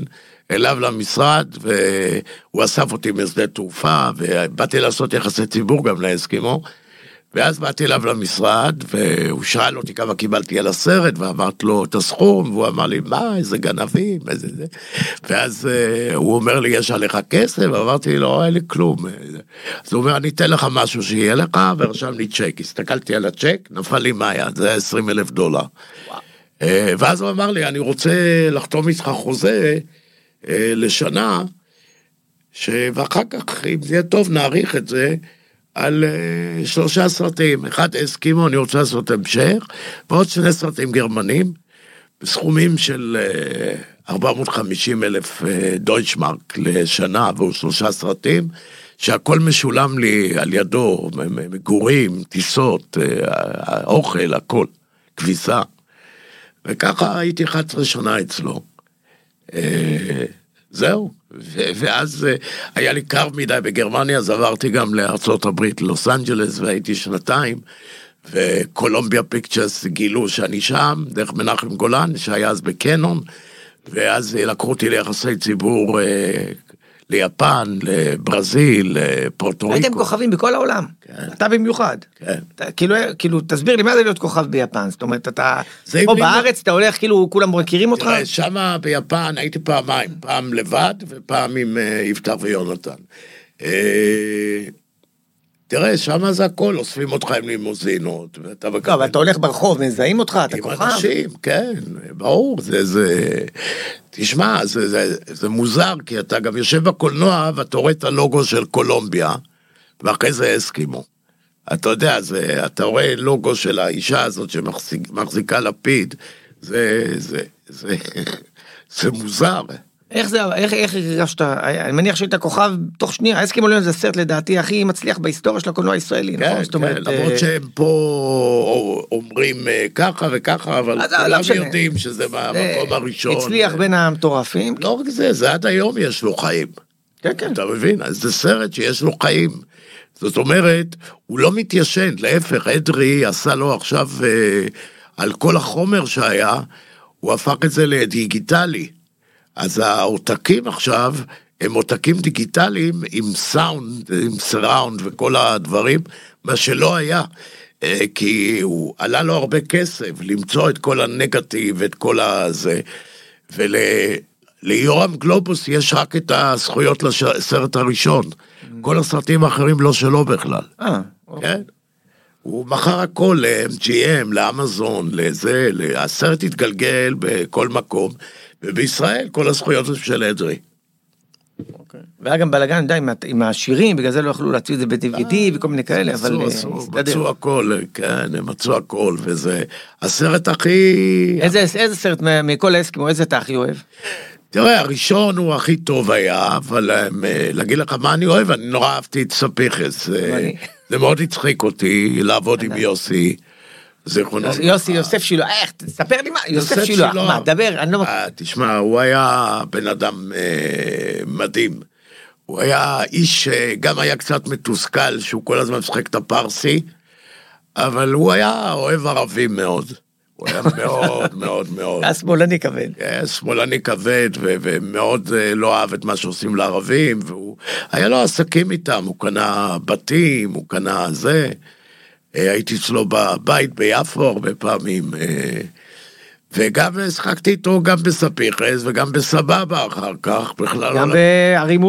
אליו למשרד, והוא אסף אותי משדה תעופה, ובאתי לעשות יחסי ציבור גם לאסקימו. ואז באתי אליו למשרד, והוא שאל אותי כמה קיבלתי על הסרט, ואמרתי לו את הסכום, והוא אמר לי, מה, איזה גנבים, איזה זה. ואז uh, הוא אומר לי, יש עליך כסף? ואמרתי לו, אין לי כלום. אז הוא אומר, אני אתן לך משהו שיהיה לך, ורשם לי צ'ק. הסתכלתי על הצ'ק, נפל לי מהיד, זה היה 20 אלף דולר. Uh, ואז הוא אמר לי, אני רוצה לחתום איתך חוזה uh, לשנה, ש... ואחר כך, אם זה יהיה טוב, נאריך את זה. על uh, שלושה סרטים, אחד הסכימו, אני רוצה לעשות המשך, ועוד שני סרטים גרמנים, בסכומים של uh, 450 אלף uh, דויטשמרק לשנה עבור שלושה סרטים, שהכל משולם לי על ידו, מגורים, טיסות, אוכל, הכל, כביסה. וככה הייתי 11 שנה אצלו. זהו, ואז היה לי קר מדי בגרמניה, אז עברתי לארצות הברית, לוס אנג'לס, והייתי שנתיים, וקולומביה פיקצ'רס גילו שאני שם, דרך מנחם גולן, שהיה אז בקנון, ואז לקחו אותי ליחסי ציבור ליפן, לברזיל, לפורטו כוכבים בכל העולם. כן. אתה במיוחד. כן. אתה, כאילו, כאילו, תסביר לי מה זה להיות כוכב ביפן. זאת אומרת, אתה... זה פה בארץ אתה הולך, כאילו, כולם מכירים אותך? תראה, שמה ביפן הייתי פעמיים, פעם לבד ופעם עם אה, יפתח ויונתן. אה, תראה, שמה זה הכל, אוספים אותך עם לימוזינות, ואתה לא, אבל אתה הולך ברחוב, מזהים אותך, אתה עם כוכב. אנשים, כן, ברור, זה, זה, תשמע, זה, זה, זה מוזר, כי אתה גם יושב בקולנוע ואתה רואה את הלוגו של קולומביה, ואחרי זה אסקימו. אתה יודע, זה, אתה רואה לוגו של האישה הזאת שמחזיקה לפיד, זה, זה, זה, זה מוזר. איך זה, איך, איך הרגשת, אני מניח שהיית כוכב תוך שנייה, אסקימוליון זה הסרט לדעתי הכי מצליח בהיסטוריה של הקולנוע הישראלי, נכון? כן, זאת כן, אומרת, למרות אה, שהם פה אומרים אה, ככה וככה, אבל לא כולם משנה. יודעים שזה זה מהמקום הראשון. הצליח בין המטורפים. לא רק זה, זה עד היום יש לו חיים. כן, כן. אתה מבין? אז זה סרט שיש לו חיים. זאת אומרת, הוא לא מתיישן, להפך, אדרי עשה לו עכשיו, אה, על כל החומר שהיה, הוא הפך את זה לדיגיטלי. אז העותקים עכשיו, הם עותקים דיגיטליים עם סאונד, עם סראונד וכל הדברים, מה שלא היה. אה, כי הוא עלה לו הרבה כסף למצוא את כל הנגטיב, את כל הזה. וליורם גלובוס יש רק את הזכויות לסרט הראשון. כל הסרטים האחרים לא שלו בכלל. אה, כן? הוא מכר הכל ל-MGM, לאמזון, לזה, הסרט התגלגל בכל מקום, ובישראל כל הזכויות הן של אדרי. אוקיי. והיה גם בלאגן, יודע, עם השירים, בגלל זה לא יכלו להוציא את זה ב-DVD וכל מיני כאלה, אבל מצאו, אה, מצאו, הכל, כן, הם מצאו הכל, וזה הסרט הכי... איזה סרט מכל האסקימו, איזה אתה הכי אוהב? תראה, הראשון הוא הכי טוב היה, אבל אה, להגיד לך מה אני אוהב, אני נורא אהבתי את ספיחס. זה- זה מאוד הצחיק אותי לעבוד עם יוסי. זיכרונו. יוסי יוסף שילוח, איך, תספר לי מה, יוסף שילוח. מה, דבר, אני לא... אה, תשמע, הוא היה בן אדם אה, מדהים. הוא היה איש שגם היה קצת מתוסכל, שהוא כל הזמן משחק את הפרסי, אבל הוא היה אוהב ערבים מאוד. הוא היה מאוד מאוד מאוד. היה שמאלני כבד. אה, שמאלני כבד ומאוד אה, לא אהב את מה שעושים לערבים, והוא, היה לו עסקים איתם, הוא קנה בתים, הוא קנה זה. אה, הייתי אצלו בבית ביפו הרבה פעמים, אה, וגם שחקתי איתו גם בספיחס וגם בסבבה אחר כך, בכלל גם לא... בערים.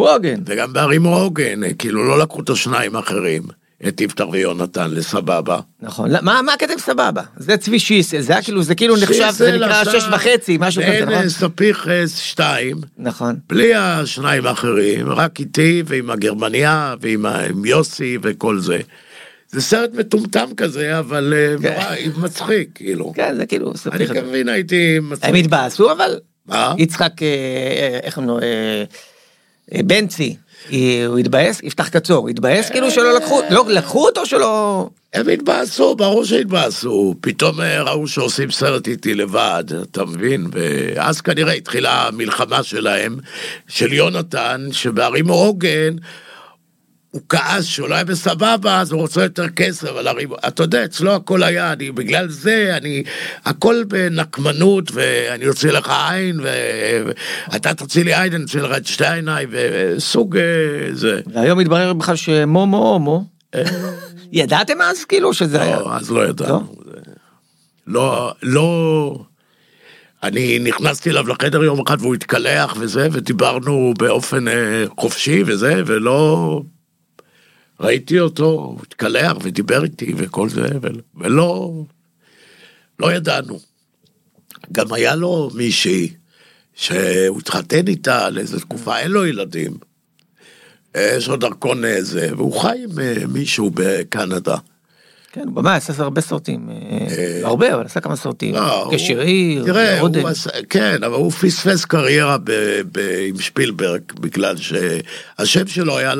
וגם בערים רוגן, אה, כאילו לא לקחו את השניים האחרים, את יפתח ויונתן לסבבה. נכון, לא, מה מה הקטע סבבה? זה צבי שיסל, זה היה כאילו, זה כאילו נחשב, זה נקרא שש וחצי, משהו כזה, נכון? אה, ספיחס שתיים. נכון. בלי השניים האחרים, רק איתי ועם הגרמניה ועם יוסי וכל זה. זה סרט מטומטם כזה, אבל אה, כן. נורא מצחיק, כאילו. כן, זה כאילו, אני. כמבין הייתי הם מצחיק. התבאסו אבל? מה? יצחק, אה, אה, איך קוראים לו? אה, בנצי, הוא התבאס? יפתח קצור, התבאס כאילו שלא לקחו, לא לקחו אותו שלא... הם התבאסו, ברור שהתבאסו. פתאום ראו שעושים סרט איתי לבד, אתה מבין? ואז כנראה התחילה המלחמה שלהם, של יונתן, שבערים עוגן, הוא כעס שהוא לא היה בסבבה, אז הוא רוצה יותר כסף על הריב... אתה יודע, אצלו הכל היה, אני, בגלל זה, אני... הכל בנקמנות, ואני אוציא לך עין, ואתה תוציא לי עין, אני אוציא לך את שתי העיניים, וסוג אה, זה. והיום התברר בכלל שמומו הומו. ידעתם אז כאילו שזה היה? לא, אז לא ידענו. זה- לא, לא... אני נכנסתי אליו לחדר יום אחד והוא התקלח וזה, ודיברנו באופן אה, חופשי וזה, ולא... ראיתי אותו, הוא התקלח ודיבר איתי וכל זה, ולא... לא ידענו. גם היה לו מישהי שהוא התחתן איתה לאיזו תקופה, אין לו ילדים. אה, יש לו דרכון איזה, והוא חי עם אה, מישהו בקנדה. כן, הוא במאי עשה הרבה סרטים, אה, לא הרבה, אבל עשה כמה סרטים. קשר עיר, עשה, כן, אבל הוא פספס קריירה עם שפילברג, בגלל שהשם שלו היה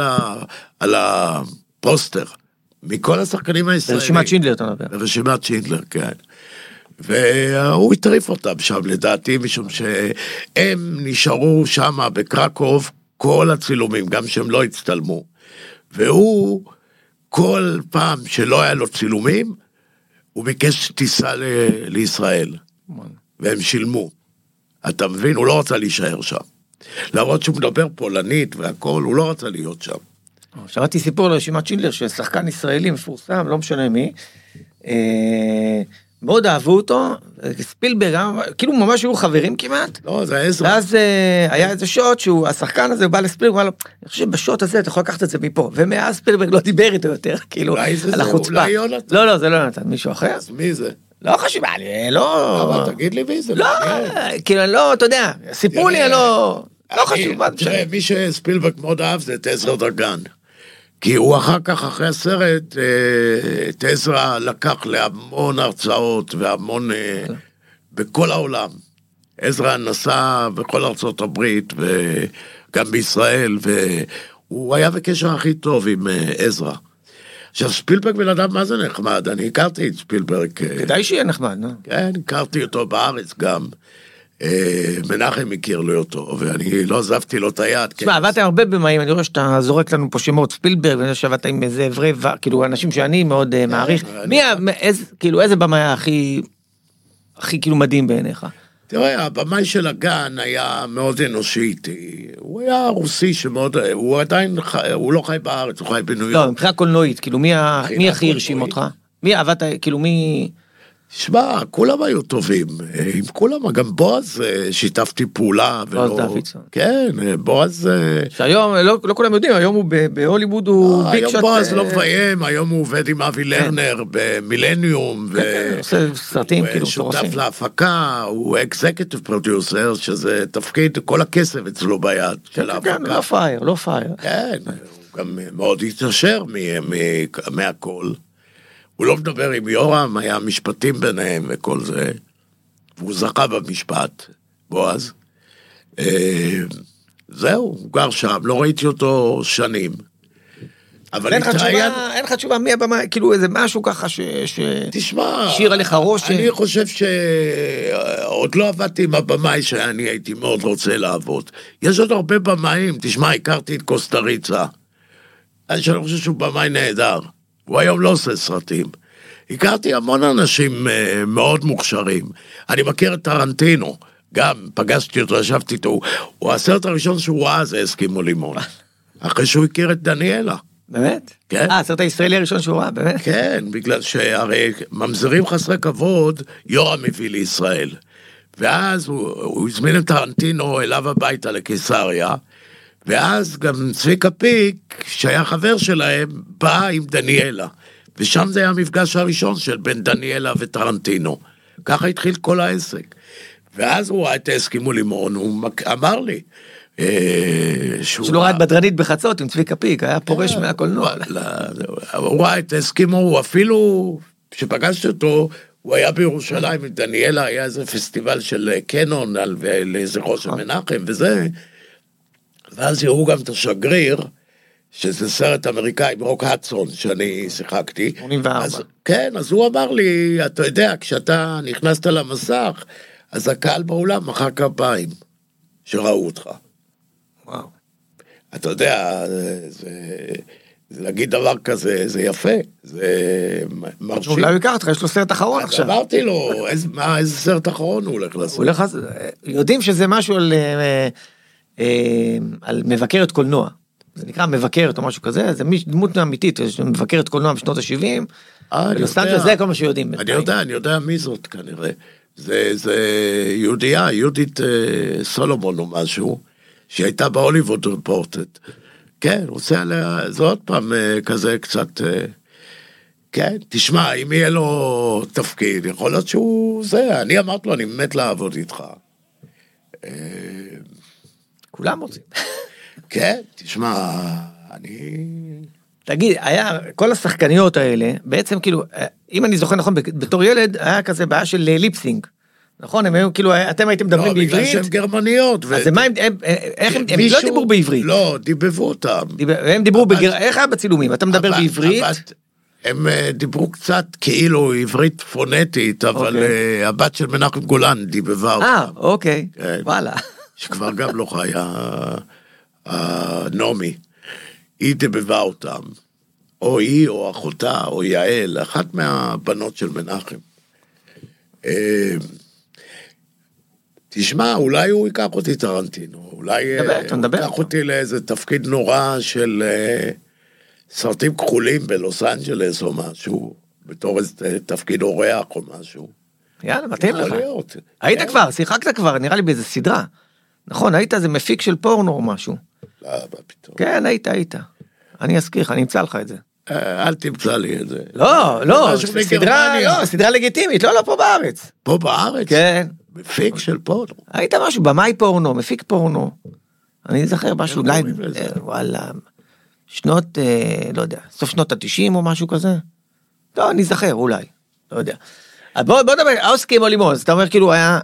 על, הפוסטר. מכל השחקנים הישראלים. רשימת שינדלר אתה מדבר. ברשימת שינדלר, כן. והוא הטריף אותם שם לדעתי, משום שהם נשארו שם בקרקוב כל הצילומים, גם שהם לא הצטלמו. והוא, כל פעם שלא היה לו צילומים, הוא ביקש טיסה ל- לישראל, והם שילמו. אתה מבין? הוא לא רצה להישאר שם. למרות שהוא מדבר פולנית והכל, הוא לא רצה להיות שם. שמעתי סיפור על רשימת שינדלר של שחקן ישראלי מפורסם, לא משנה מי. אה, מאוד אהבו אותו, ספילברג, היה- כאילו ממש היו חברים כמעט. לא, זה עזרא. ואז אה, היה איזה שוט שהוא, השחקן הזה בא לספילברג, הוא אמר לו, אני חושב שבשוט הזה אתה יכול לקחת את זה מפה. ומאז ספילברג לא דיבר איתו יותר, כאילו, על החוצפה. אולי יונתן. לא, לא, זה לא יונתן, מישהו אחר. אז מי זה? לא חשוב, אני לא... אבל תגיד לי מי זה. לא. כאילו, אני לא, אתה יודע, סיפרו לי, אני לא... לא חשוב, מה זה משנה. תראה, מי שספילברג מאוד אהב זה את עזרא דגן. כי הוא אחר כך, אחרי הסרט, אה, את עזרא לקח להמון הרצאות והמון... אה, בכל העולם. עזרא נסע בכל ארצות הברית וגם בישראל, והוא היה בקשר הכי טוב עם אה, עזרא. עכשיו, ספילברג בן אדם מה זה נחמד, אני הכרתי את ספילברג. אה, כדאי שיהיה נחמד, נו. כן, הכרתי אותו בארץ גם. אה, מנחם הכיר לי אותו, ואני לא עזבתי לו את היד. תשמע, כן. עבדת הרבה במאים, אני רואה שאתה זורק לנו פה שמות, ספילברג, ואני יודע שעבדת עם איזה אברי, כאילו, אנשים שאני מאוד אה, מעריך. אני- מי, כאילו, איזה במאי הכי, הכי כאילו מדהים בעיניך? תראה, הבמאי של הגן היה מאוד אנושי איתי. הוא היה רוסי שמאוד, הוא עדיין, הוא לא חי בארץ, הוא חי בניו לא, יורק. מבחינה קולנועית, כאילו, מי הכי הרשים? אותך? מי עבדת, כאילו, מי... שמע, כולם היו טובים. עם כולם, גם בועז אה, שיתפתי פעולה. בועז ולא- דוידסון. כן, אה, בועז... אה, שהיום, לא, לא כולם יודעים, היום הוא בהוליווד, הוא big היום shot, בועז אה, כן. לא מביים, היום הוא עובד עם אבי לרנר במילניום. כן, כן, עושה סרטים, הוא כאילו, שותף מטורפים. להפקה, הוא executive producer, שזה תפקיד, כל הכסף אצלו ביד של כן, ההפקה. כן, לא פייר, לא פייר. כן, הוא גם מאוד התעשר מהכל. הוא לא מדבר עם יורם, היה משפטים ביניהם וכל זה. והוא זכה במשפט, בועז. אה, זהו, הוא גר שם, לא ראיתי אותו שנים. אבל אין לך. תשובה, אין לך תשובה מי הבמאי, כאילו איזה משהו ככה ש... ש... תשמע, השאיר עליך רושם. אני חושב שעוד לא עבדתי עם הבמאי שאני הייתי מאוד רוצה לעבוד. יש עוד הרבה במאים, תשמע, הכרתי את קוסטה ריצה. אני שאני חושב שהוא במאי נהדר. הוא היום לא עושה סרטים. הכרתי המון אנשים אה, מאוד מוכשרים. אני מכיר את טרנטינו, גם פגשתי אותו, ישבתי איתו. הוא- הסרט הראשון שהוא ראה זה אסקימו לימון. אחרי שהוא הכיר את דניאלה. באמת? כן. אה, הסרט הישראלי הראשון שהוא ראה, באמת? כן, בגלל שהרי ממזרים חסרי כבוד, יורם הביא לישראל. ואז הוא, הוא הזמין את טרנטינו אליו הביתה לקיסריה, ואז גם צביקה פיק, שהיה חבר שלהם, בא עם דניאלה. ושם זה היה המפגש הראשון של בין דניאלה וטרנטינו. ככה התחיל כל העסק. ואז הוא ראה את הסכימו לימון, הוא אמר לי, אה, שהוא... ראה את בדרנית בחצות עם צביקה פיק, היה פורש כן, מהקולנוע. הוא ראה את אסקימו, הוא אפילו, כשפגשתי אותו, הוא היה בירושלים עם דניאלה, היה איזה פסטיבל של קנון על לזכרו של מנחם וזה, ואז הראו גם את השגריר, שזה סרט אמריקאי ברוק הדסון, שאני שיחקתי. 84. אז, כן, אז הוא אמר לי, אתה יודע, כשאתה נכנסת למסך, אז הקהל באולם מחא כפיים, שראו אותך. וואו. אתה יודע, זה, זה, זה להגיד דבר כזה, זה יפה, זה מרשים. אולי הוא ייקח אותך, יש לו סרט אחרון עכשיו. אמרתי לו, איזה, מה, איזה סרט אחרון הוא הולך הוא לעשות? הולך לעשות- יודעים שזה משהו על, אה, אה, על מבקרת קולנוע. זה נקרא מבקרת או משהו כזה, זה דמות אמיתית, מבקרת קולנוע בשנות ה-70. אה, אני בלוס יודע. אנג'לס, זה כל מה שיודעים. אני. יודע, אני יודע מי זאת כנראה. זה, זה יהודייה, יהודית אה, סולומון או משהו, שהיא הייתה בהוליווד רפורטד. כן, רוצה עליה, זה עוד פעם אה, כזה קצת... אה, כן, תשמע, אם יהיה לו תפקיד, יכול להיות שהוא זה, אני אמרתי לו, אני מת לעבוד איתך. כולם רוצים. כן, תשמע, אני... תגיד, היה, כל השחקניות האלה, בעצם כאילו, אה, אם אני זוכר נכון, בתור ילד, היה כזה בעיה של אה, ליפסינג. נכון, הם היו כאילו, אתם הייתם מדברים לא, בגלל בעברית, שהן גרמניות. ו- אז זה מה הם, הם- אה, איך הם, הם לא מישהו- דיברו בעברית. לא, דיבבו אותם. דיבר- הם דיברו הבת- בגר... איך היה בצילומים? אתה מדבר הבת- בעברית? הבת- הם אה, דיברו קצת כאילו עברית פונטית, אבל אוקיי. אה, הבת של מנחם גולן דיבבה אה, אותם. אוקיי, כן. וואלה. שכבר גם לא חיה, נעמי. היא דיבבה אותם. או היא, או אחותה, או יעל, אחת מהבנות של מנחם. אה, תשמע, אולי הוא ייקח אותי טרנטינו, אולי אה, הוא ייקח. אותי לאיזה תפקיד נורא של אה, סרטים כחולים בלוס אנג'לס או משהו, בתור איזה תפקיד אורח או משהו. יאללה, מתאים לך. היית כן. כבר, שיחקת כבר, נראה לי באיזה סדרה. נכון, היית איזה מפיק של פורנו או משהו. לא, מה פתאום. כן, היית, היית. אני אזכיר לך, אני אמצא לך את זה. אה, אל תמצא לי את זה. לא, לא, משהו סדרה. לא, סדרה לגיטימית, לא, לא, פה בארץ. פה בארץ? כן. מפיק של פורנו. היית משהו, במאי פורנו, מפיק פורנו. אני אזכר משהו, אולי? אה, וואלה, שנות, אה, לא יודע, סוף שנות התשעים או משהו כזה? לא, אני אזכר, אולי, לא יודע. בוא, בוא נדבר, האוסקי או לימוז, אתה אומר כאילו היה,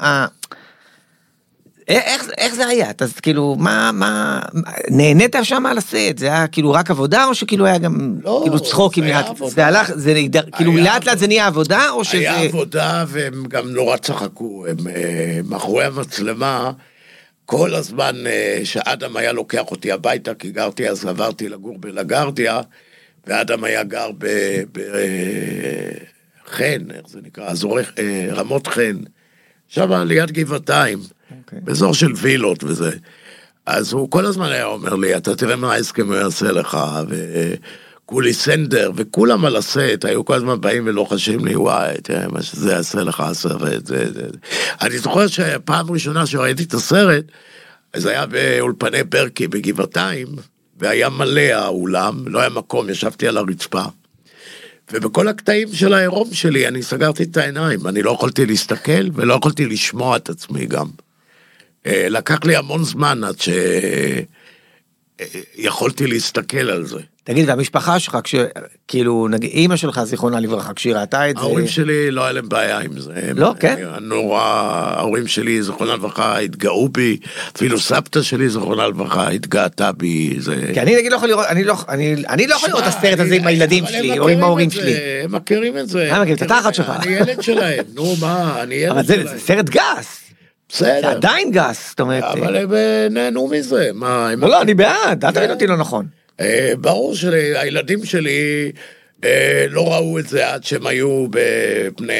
איך, איך זה היה? אתה כאילו, מה, מה, נהנית שם על הסט? זה היה כאילו רק עבודה, או שכאילו היה גם, לא, כאילו צחוקים זה היה לאט. זה הלך, זה נהדר, כאילו לאט לאט זה נהיה עבודה, או שזה... היה עבודה והם גם נורא צחקו, הם אה, מאחורי המצלמה, כל הזמן אה, שאדם היה לוקח אותי הביתה, כי גרתי אז עברתי לגור בלגרדיה, ואדם היה גר בחן, איך זה נקרא, אה, רמות חן, שם ליד גבעתיים, אוקיי. באזור של וילות וזה. אז הוא כל הזמן היה אומר לי, אתה תראה מה ההסכם הוא יעשה לך, וכולי סנדר, וכולם על הסט, היו כל הזמן באים ולוחשים לי, וואי, תראה מה שזה יעשה לך הסרט, זה, זה. אני זוכר שפעם ראשונה שראיתי את הסרט, זה היה באולפני ברקי בגבעתיים, והיה מלא האולם, לא היה מקום, ישבתי על הרצפה. ובכל הקטעים של העירום שלי אני סגרתי את העיניים, אני לא יכולתי להסתכל ולא יכולתי לשמוע את עצמי גם. אה, לקח לי המון זמן עד שיכולתי להסתכל על זה. תגיד, והמשפחה שלך, כש... כאילו, נגיד, אימא שלך, זיכרונה לברכה, כשהיא ראתה את זה... ההורים שלי לא היה להם בעיה עם זה. הם- לא, כן? נורא, ההורים שלי, זיכרונה לברכה, התגאו בי, אפילו סבתא שלי, זיכרונה לברכה, התגאתה בי. זה... כי אני נגיד לא יכול לראות, אני לא, אני, אני לא יכול לראות את הסרט הזה עם הילדים אבל הם שלי, או עם ההורים זה, שלי. הם מכירים את זה. הם מכירים את התחת שלך. אני ילד שלהם, נו מה, אני ילד אבל זה, שלהם. זה סרט גס, זה בסדר. עדיין גס, זאת אומרת... אבל הם אה, נהנו מזה, מה. לא, לא, אני בעד, אל תבין אותי לא נכון. אה, ברור שהילדים שלי אה, לא ראו את זה עד שהם היו בבני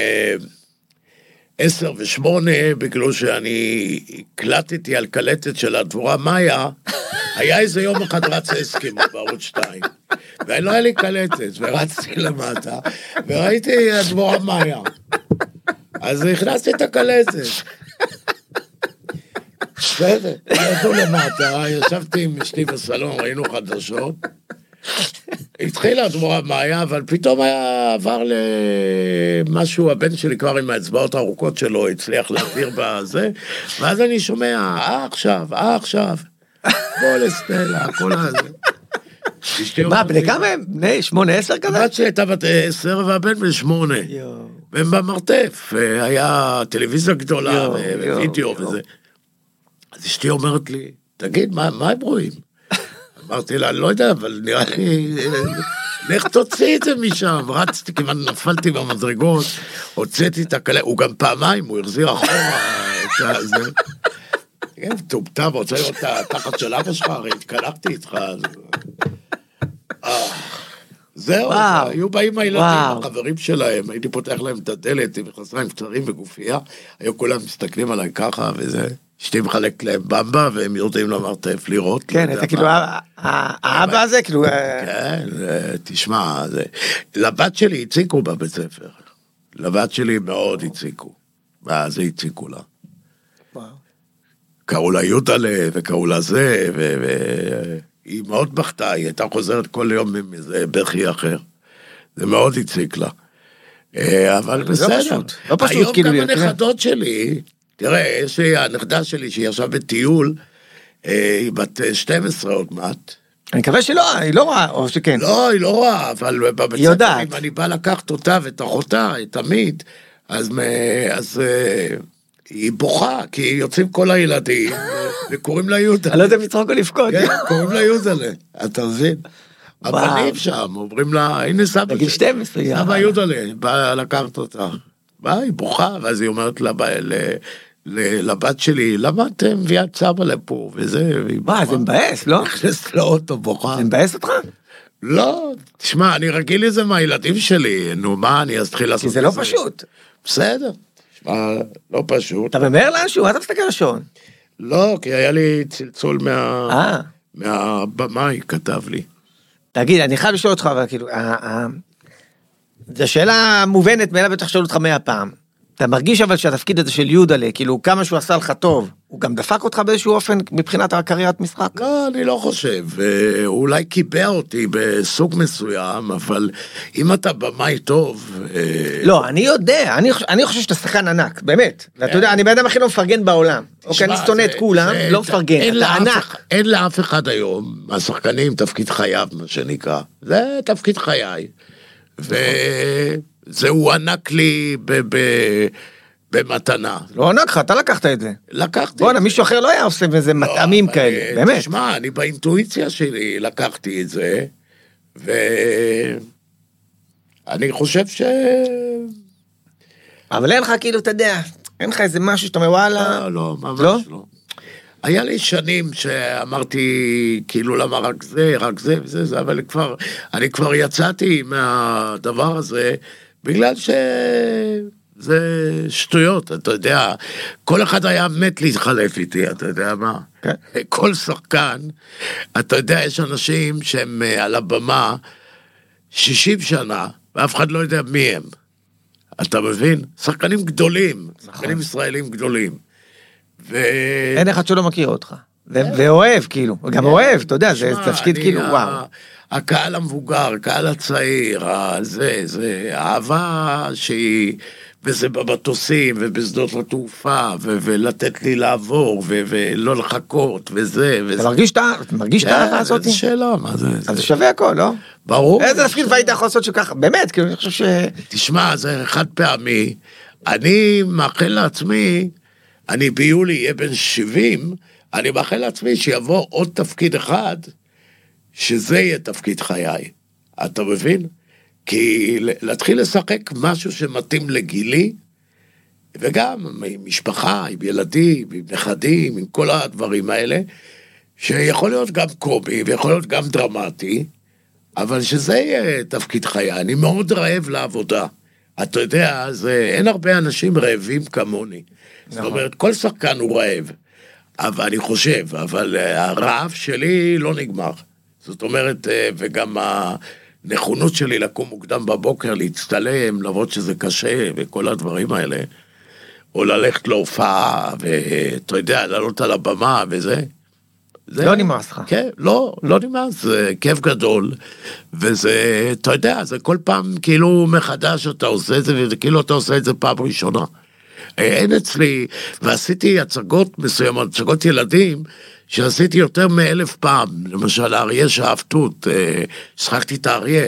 עשר ושמונה, בגלל שאני הקלטתי על קלטת של הדבורה מאיה, היה איזה יום אחד רץ אסקימו בערוץ 2, ולא היה לי קלטת, ורצתי למטה, וראיתי הדבורה מאיה. אז הכנסתי את הקלטת. בסדר, ירדו למטה, ישבתי עם אשתי בסלון, ראינו חדשות. התחילה הדבורה מאיה, אבל פתאום היה עבר למשהו, הבן שלי כבר עם האצבעות הארוכות שלו הצליח להעביר בזה, ואז אני שומע, אה עכשיו, אה עכשיו, בוא לסטלה, כל הזה. מה, בני כמה הם? בני שמונה, עשר כזה? הבת שלי הייתה בת עשר והבן בן שמונה. והם במרתף, היה טלוויזיה גדולה, יואו, ו- יואו, ווידאו יואו. וזה. אז אשתי אומרת לי, תגיד, מה מה הם רואים? אמרתי לה, אני לא יודע, אבל נראה לי, לך תוציא את זה משם. רצתי, כמעט נפלתי במדרגות, הוצאתי את הקלה, הוא גם פעמיים, הוא החזיר אחורה את זה. כן, מטומטם, רוצה לראות את התחת של אבא שלך, הרי התקלחתי איתך. אז- אה, זהו. היו באים הילדים. החברים שלהם, הייתי פותח להם את הדלת עם מכנסיים קצרים וגופייה, היו כולם מסתכלים עליי ככה וזה, אשתי מחלקת להם במבה והם יורדים למרתף לראות. לא כן, אתה כאילו, האבא הזה, כאילו... אה, כן, זה- תשמע. לבת שלי הציקו בבית ספר. לבת שלי מאוד הציקו. זה הציקו לה? קראו לה יודלה, וקראו לה זה, והיא מאוד בכתה, היא הייתה חוזרת כל יום עם איזה בכי אחר. זה מאוד הציק לה. אה, אבל לא בסדר. פשוט, לא פשוט, היום כאילו, גם תראה. הנכדות שלי, תראה, יש לי הנכדה שלי שהיא עכשיו בטיול, אה, היא בת אה, 12 עוד מעט. אני מקווה שלא, היא לא רואה, או שכן. לא, היא לא רואה, אבל בבית היא ספר, יודעת. אם אני בא לקחת אותה ואת אחותה, אז, מ- אז אה, היא בוכה, כי יוצאים כל הילדים וקוראים לה יהודה. אני לא יודע אם לצחוק או לבכות. כן, קוראים לה יהודלה, אתה מבין? הבנים שם, אומרים לה, הנה סבא בגיל שלי. 12, יאללה. סבא יהודלה, בא לקחת אותה. באה, היא בוכה, ואז היא אומרת לב- ל- ל- לבת שלי, למה את מביאה את סבא לפה, וזה, מה, זה מבאס, לא? נכנסת לאוטו, בוכה. זה מבאס אותך? לא, תשמע, אני רגיל לזה מהילדים שלי, נו מה, אני אתחיל לעשות כי זה את לא פשוט. בסדר. מה, לא פשוט. אתה ממהר לאנשהו? מה אתה מסתכל על השעון? לא, כי היה לי צלצול מה... אה. מהבמאי, כתב לי. תגיד, אני חייב לשאול אותך, אבל כאילו, זו שאלה מובנת מאליו, בטח שואל אותך מאה פעם. אתה מרגיש אבל שהתפקיד הזה של יודלה, כאילו, כמה שהוא עשה לך טוב, הוא גם דפק אותך באיזשהו אופן מבחינת הקריירת משחק? לא, אני לא חושב. אה, הוא אולי קיבע אותי בסוג מסוים, אבל אם אתה במאי טוב... אה, לא, אני יודע, אני אני חושב שאתה שחקן ענק, באמת. ואתה יודע, אני בן אדם הכי לא מפרגן בעולם. אוקיי, אני שונא את כולם, לא מפרגן, אין אתה ענק. אין לאף אחד היום, מהשחקנים, תפקיד חייו, מה שנקרא. זה תפקיד חיי. וזה הוא ענק לי ב- ב- במתנה. לא ענק לך, אתה לקחת את זה. לקחתי. בואנה, מישהו אחר לא היה עושה איזה מטעמים לא, כאלה, אה, באמת. תשמע, אני באינטואיציה שלי לקחתי את זה, ואני חושב ש... אבל אין לך כאילו, אתה יודע, אין לך איזה משהו שאתה אומר, וואלה. לא, לא, ממש לא? היה לי שנים שאמרתי, כאילו, למה רק זה, רק זה וזה, זה, אבל כבר, אני כבר יצאתי מהדבר הזה, בגלל שזה שטויות, אתה יודע. כל אחד היה מת להתחלף איתי, אתה יודע מה? כן. כל שחקן, אתה יודע, יש אנשים שהם אה, על הבמה 60 שנה, ואף אחד לא יודע מי הם. אתה מבין? שחקנים גדולים, שחקנים ישראלים גדולים. ו... אין אחד שלא מכיר אותך. ו- ואוהב, כאילו, גם אוהב, אתה יודע, זה תפקיד כאילו, וואו. הקהל המבוגר, הקהל הצעיר, זה, זה אהבה שהיא, וזה במטוסים, ובשדות התעופה, ו- ולתת לי לעבור, ו- ולא לחכות, וזה, וזה. אתה מרגיש את האהבה הזאת? איזה שאלה, מה זה? אז זה שווה הכל, לא? ברור. איזה תפקיד והיית יכול לעשות שככה, באמת, כאילו, אני חושב ש... תשמע, זה חד פעמי. אני מאחל לעצמי, אני ביולי אהיה בן 70, אני מאחל לעצמי שיבוא עוד תפקיד אחד, שזה יהיה תפקיד חיי. אתה מבין? כי להתחיל לשחק משהו שמתאים לגילי, וגם עם משפחה, עם ילדים, עם נכדים, עם כל הדברים האלה, שיכול להיות גם קומי ויכול להיות גם דרמטי, אבל שזה יהיה תפקיד חיי. אני מאוד רעב לעבודה. אתה יודע, זה, אין הרבה אנשים רעבים כמוני. זאת נכון. אומרת, כל שחקן הוא רעב. אבל אני חושב, אבל אה, הרעב שלי לא נגמר. זאת אומרת, אה, וגם הנכונות שלי לקום מוקדם בבוקר, להצטלם, למרות שזה קשה, וכל הדברים האלה, או ללכת להופעה, ואתה יודע, לעלות על הבמה וזה. זה- לא נמאס לך. כן, לא, לא נמאס, זה כיף גדול, וזה, אתה יודע, זה כל פעם כאילו מחדש אתה עושה את זה, וזה כאילו אתה עושה את זה פעם ראשונה. אין אצלי, ועשיתי הצגות מסוימות, הצגות ילדים, שעשיתי יותר מאלף פעם, למשל האריה שאהבתות, אה, שחקתי את האריה.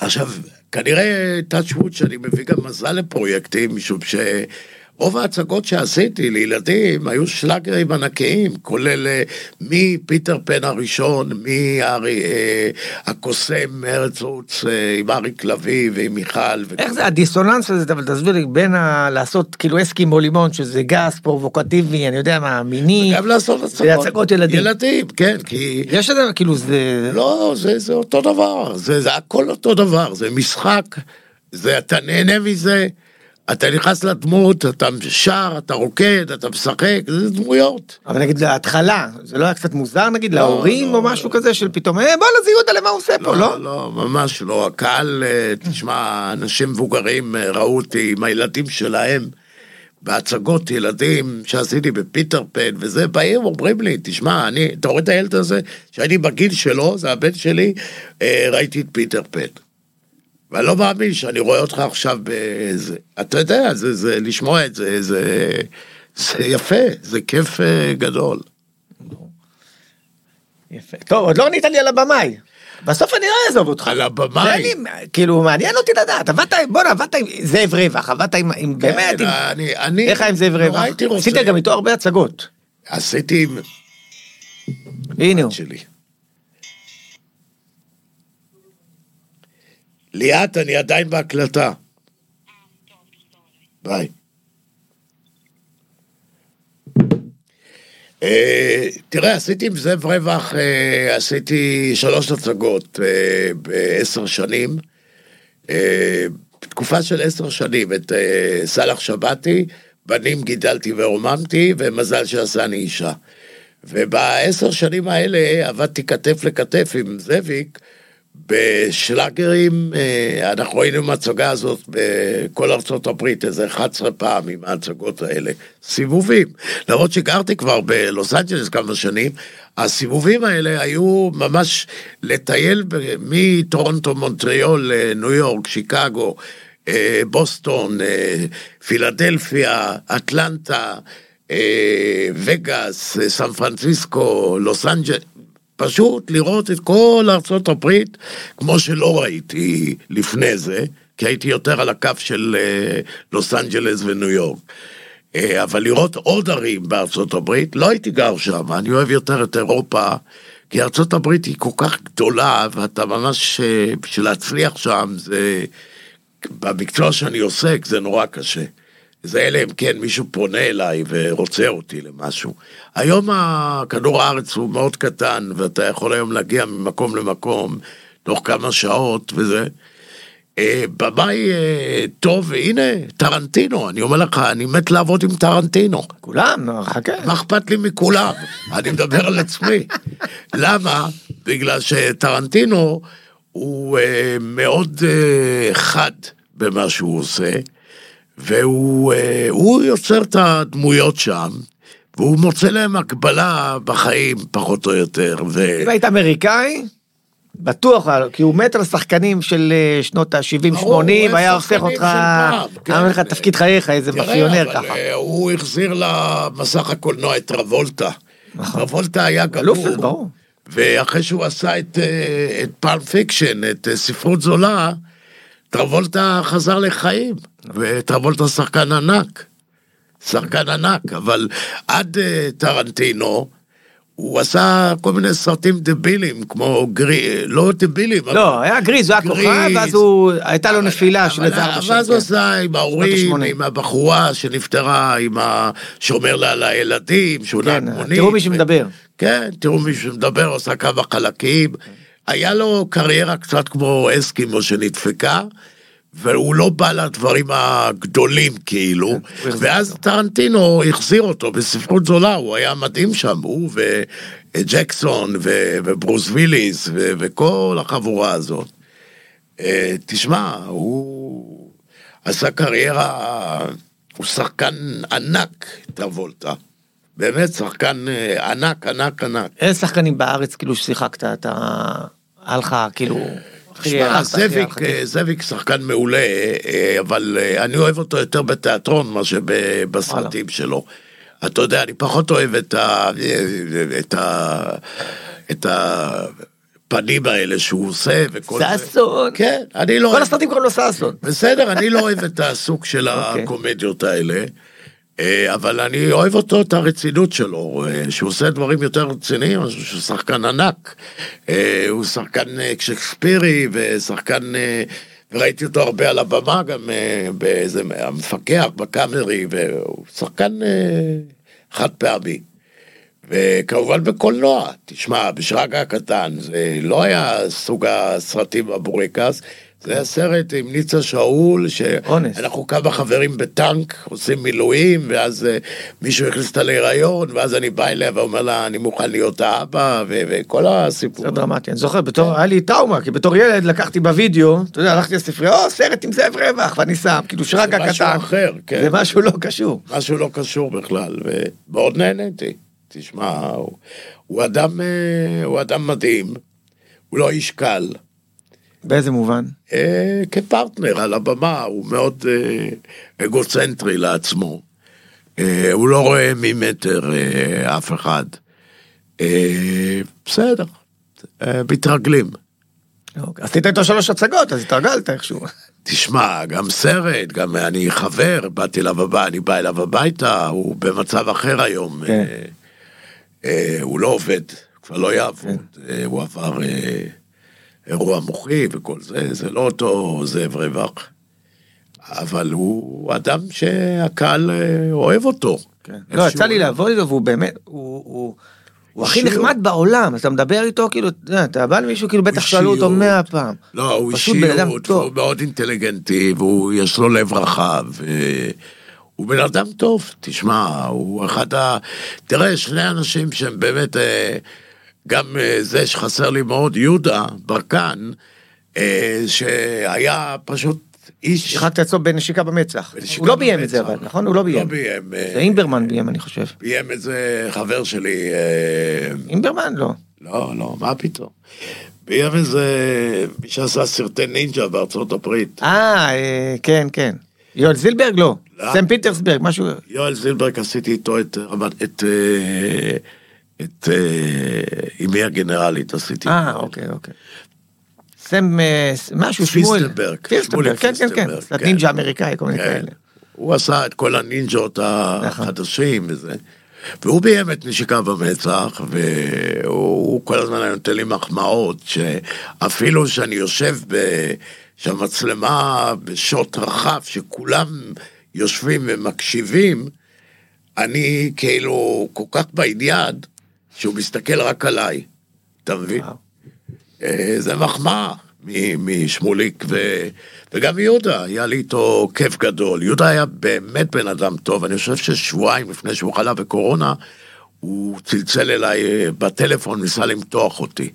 עכשיו, כנראה wood שאני מביא גם מזל לפרויקטים, משום שרוב ההצגות שעשיתי לילדים היו שלאגרים ענקיים, כולל אה, מפיטר פן הראשון, מהארי, אה, עוץ אה, עם אריק לביא ועם מיכל. איך זה הדיסוננס הזה, אבל תסביר לי, בין ה... לעשות כאילו אסקימו לימון, שזה גס, פרובוקטיבי, אני יודע מה, מיני, גם לעשות הצגות. הצגות ילדים. ילדים, כן, כי... יש את זה, כאילו זה... לא, זה, זה אותו דבר, זה, זה הכל אותו דבר, זה משחק, זה, אתה נהנה מזה, אתה נכנס לדמות, אתה שר, אתה רוקד, אתה משחק, זה דמויות. אבל נגיד להתחלה, זה לא היה קצת מוזר נגיד לא, להורים לא, או משהו לא. כזה של פתאום, אה בואנה זה יהודה למה הוא עושה פה, לא? לא, לא, ממש לא. הקהל, אה, תשמע, אנשים מבוגרים אה, ראו אותי עם הילדים שלהם בהצגות ילדים שעשיתי בפיטר פן, וזה, באים אומרים לי, תשמע, אני, אתה רואה את הילד הזה, שהייתי בגיל שלו, זה הבן שלי, אה, ראיתי את פיטר פן. ואני לא מאמין שאני רואה אותך עכשיו באיזה... אתה יודע, זה, זה, לשמוע את זה, זה, זה יפה, זה כיף אה, גדול. יפה. טוב, עוד לא ענית לי על הבמאי. בסוף אני לא אעזוב אותך. על הבמאי? לי, כאילו, מעניין אותי לדעת, עבדת, בואנה, עבדת עם זאב רווח, עבדת עם, עם באמת, עם... אני, אני, איך היה עם זאב נורא רווח? עשית גם איתו הרבה הצגות. עשיתי עם... הנה הוא. שלי. ליאת, אני עדיין בהקלטה. ביי. אה, תראה, עשיתי עם זאב רווח, אה, עשיתי שלוש הצגות אה, בעשר שנים. תקופה של עשר שנים, את סאלח שבתי, בנים גידלתי ורוממתי, ומזל שעשני אישה. ובעשר שנים האלה עבדתי כתף לכתף עם זאביק, בשלאגרים, אה, אנחנו היינו עם ההצגה הזאת בכל ארצות הברית איזה 11 פעם עם ההצגות האלה. סיבובים. למרות שגרתי כבר בלוס אנג'לס כמה שנים, הסיבובים האלה היו ממש לטייל מטורונטו, מונטריאול, אה, ניו יורק, שיקגו, אה, בוסטון, פילדלפיה, אטלנטה, וגאס, סן פרנסיסקו, לוס אנג'לס. פשוט לראות את כל ארצות הברית, כמו שלא ראיתי לפני זה, כי הייתי יותר על הקו של אה, לוס אנג'לס וניו יורק. אה, אבל לראות עוד ערים בארצות הברית, לא הייתי גר שם, אני אוהב יותר את אירופה, כי ארצות הברית היא כל כך גדולה, ואתה ממש, אה, בשביל להצליח שם, זה, במקצוע שאני עוסק, זה נורא קשה. זה אלא אם כן מישהו פונה אליי ורוצה אותי למשהו. היום כדור הארץ הוא מאוד קטן, ואתה יכול היום להגיע ממקום למקום תוך כמה שעות וזה. אה, במאי אה, טוב, והנה, טרנטינו, אני אומר לך, אני מת לעבוד עם טרנטינו. כולם, חכה. מה אכפת לי מכולם? אני מדבר על עצמי. למה? בגלל שטרנטינו הוא אה, מאוד חד במה שהוא עושה, והוא אה, הוא יוצר את הדמויות שם, והוא מוצא להם הקבלה בחיים, פחות או יותר. ו... אם היית אמריקאי, בטוח, כי הוא מת על השחקנים של אה, שנות ה-70-80, ברור, הוא היה הופך שחקנים אותך, כן. היה לך תפקיד חייך, איזה מאפיונר אבל, ככה. אה, הוא החזיר למסך הקולנוע את טרבולטה. טרבולטה היה נכון. אלוף, גמור. ברור. ואחרי שהוא עשה את, את פאלפ פיקשן, את ספרות זולה, טרבולטה חזר לחיים, וטרבולטה שחקן ענק. שחקן ענק, אבל עד אה, טרנטינו, הוא עשה כל מיני סרטים דבילים, כמו גרי... לא דבילים, לא, היה גריז, הוא היה. כוכב, ואז הוא, הייתה לו נפילה של אבל- איזה ארבע ואז הוא שנים. עשה עם ההורים. עם הבחורה שנפטרה, עם ה... שאומר לה על הילדים, שהוא כן, נהג מונית. תראו מי שמדבר. כן, תראו מי שמדבר, עושה כמה חלקים. היה לו קריירה קצת כמו אסקימו שנדפקה, והוא לא בא לדברים הגדולים כאילו, החזיר ואז. טרנטינו החזיר אותו בספרות זולה, הוא היה מדהים שם, הוא וג'קסון וברוס וויליס וכל החבורה הזאת. אה, תשמע, הוא עשה קריירה, הוא שחקן ענק, טרבולטה. באמת שחקן אה, ענק, ענק, ענק. איזה שחקנים בארץ כאילו ששיחקת, אתה... היה לך כאילו... הכי זאביק. אה, זאביק שחקן מעולה, אה, אבל אה, אני אוהב אותו יותר בתיאטרון מאשר בסרטים שלו. אתה יודע, אני פחות אוהב את ה... את ה... את הפנים האלה שהוא עושה וכל זה. ששון. כן, אני לא כל אוהב... הסרטים קוראים לו ששון. בסדר, אני לא אוהב את הסוג של אוקיי. הקומדיות האלה, אבל אני אוהב אותו, את הרצינות שלו, אה, שהוא עושה דברים יותר רציניים, שהוא שחקן ענק. אה, הוא שחקן אה, שקספירי ושחקן... אה, וראיתי אותו הרבה על הבמה, גם אה, באיזה... המפקח בקאמרי, והוא שחקן אה, חד פעמי. וכמובן בקולנוע, תשמע, בשרגא הקטן, זה לא היה סוג הסרטים הבורקס, זה היה סרט עם ניצה שאול. שאנחנו כמה חברים בטנק, עושים מילואים, ואז אה, מישהו הכניס אותה להיריון, ואז אני בא אליה ואומר לה, אני מוכן להיות האבא, וכל הסיפור. זה דרמטי, אני זוכר, בתור, היה לי טראומה, כי בתור ילד לקחתי בווידאו, אתה יודע, הלכתי לספרייה, או, סרט עם זאב רווח, ואני שם, כאילו שרגא זה משהו. אחר, כן. זה משהו לא קשור. משהו לא קשור בכלל, ומאוד נהניתי. תשמע, הוא, אה, הוא אדם מדהים, הוא לא איש קל. באיזה מובן? אה, כפרטנר על הבמה, הוא מאוד אה, אגוצנטרי לעצמו. אה, הוא לא רואה ממטר אה, אף אחד. אה, בסדר, אה, מתרגלים. אוקיי. עשית איתו שלוש הצגות, אז התרגלת איכשהו. תשמע, גם סרט, גם אני חבר, באתי אליו הביתה, אני בא אליו הביתה, הוא במצב אחר היום. כן. אה, אה, הוא לא עובד, כבר לא יעבוד, אה, הוא עבר אה, אירוע מוחי וכל זה, זה לא אותו זאב רווח, אבל הוא אדם שהקהל אה, אוהב אותו. לא, יצא לי איכשהו. לעבוד איתו, והוא באמת, הוא... הוא- הוא הכי. נחמד בעולם, אז אתה מדבר איתו, כאילו, אתה בא למישהו, כאילו, בטח שאלו אותו. מאה פעם. לא, הוא אישיות. הוא מאוד אינטליגנטי, ויש לו לב רחב. ו- הוא בן אדם טוב, תשמע, הוא אחד ה... תראה, שני אנשים שהם באמת, אה, גם אה, זה שחסר לי מאוד, יהודה ברקן, אה, שהיה פשוט איש... שיחקת אצלו בנשיקה במצח. הוא לא ביים את זה. אבל, נכון? הוא לא ביים. לא ביים. אה, זה אימברמן ביים, אני חושב. ביים את זה חבר שלי, אימברמן? לא. לא, לא, מה פתאום. ביים איזה, מי שעשה סרטי נינג'ה בארצות הברית. אה, כן, כן. יואל זילברג? לא. לא. סם פירסטנברג, משהו... יואל זילברג עשיתי איתו את רמת, את, אה, אמי הגנרלית עשיתי. אה, אוקיי, אוקיי. סם, אה, משהו, שמואל. פיסטנברג, שמואל כן, כן, כן. קצת כן. נינג'ה אמריקאי, כל מיני כן. כאלה. הוא עשה את כל הנינג'ות החדשים וזה. והוא ביים את נשיקה במצח, והוא כל הזמן היה נותן לי מחמאות, שאפילו שאני יושב ב... שהמצלמה בשוט רחב, שכולם יושבים ומקשיבים, אני כאילו כל כך בעניין, שהוא מסתכל רק עליי, אתה מבין? אה, זה מחמאה משמוליק, ו... וגם יהודה, היה לי איתו כיף גדול. יהודה היה באמת בן אדם טוב, אני חושב ששבועיים לפני שהוא חלה בקורונה, הוא צלצל אליי אה, בטלפון, ניסה למתוח אותי.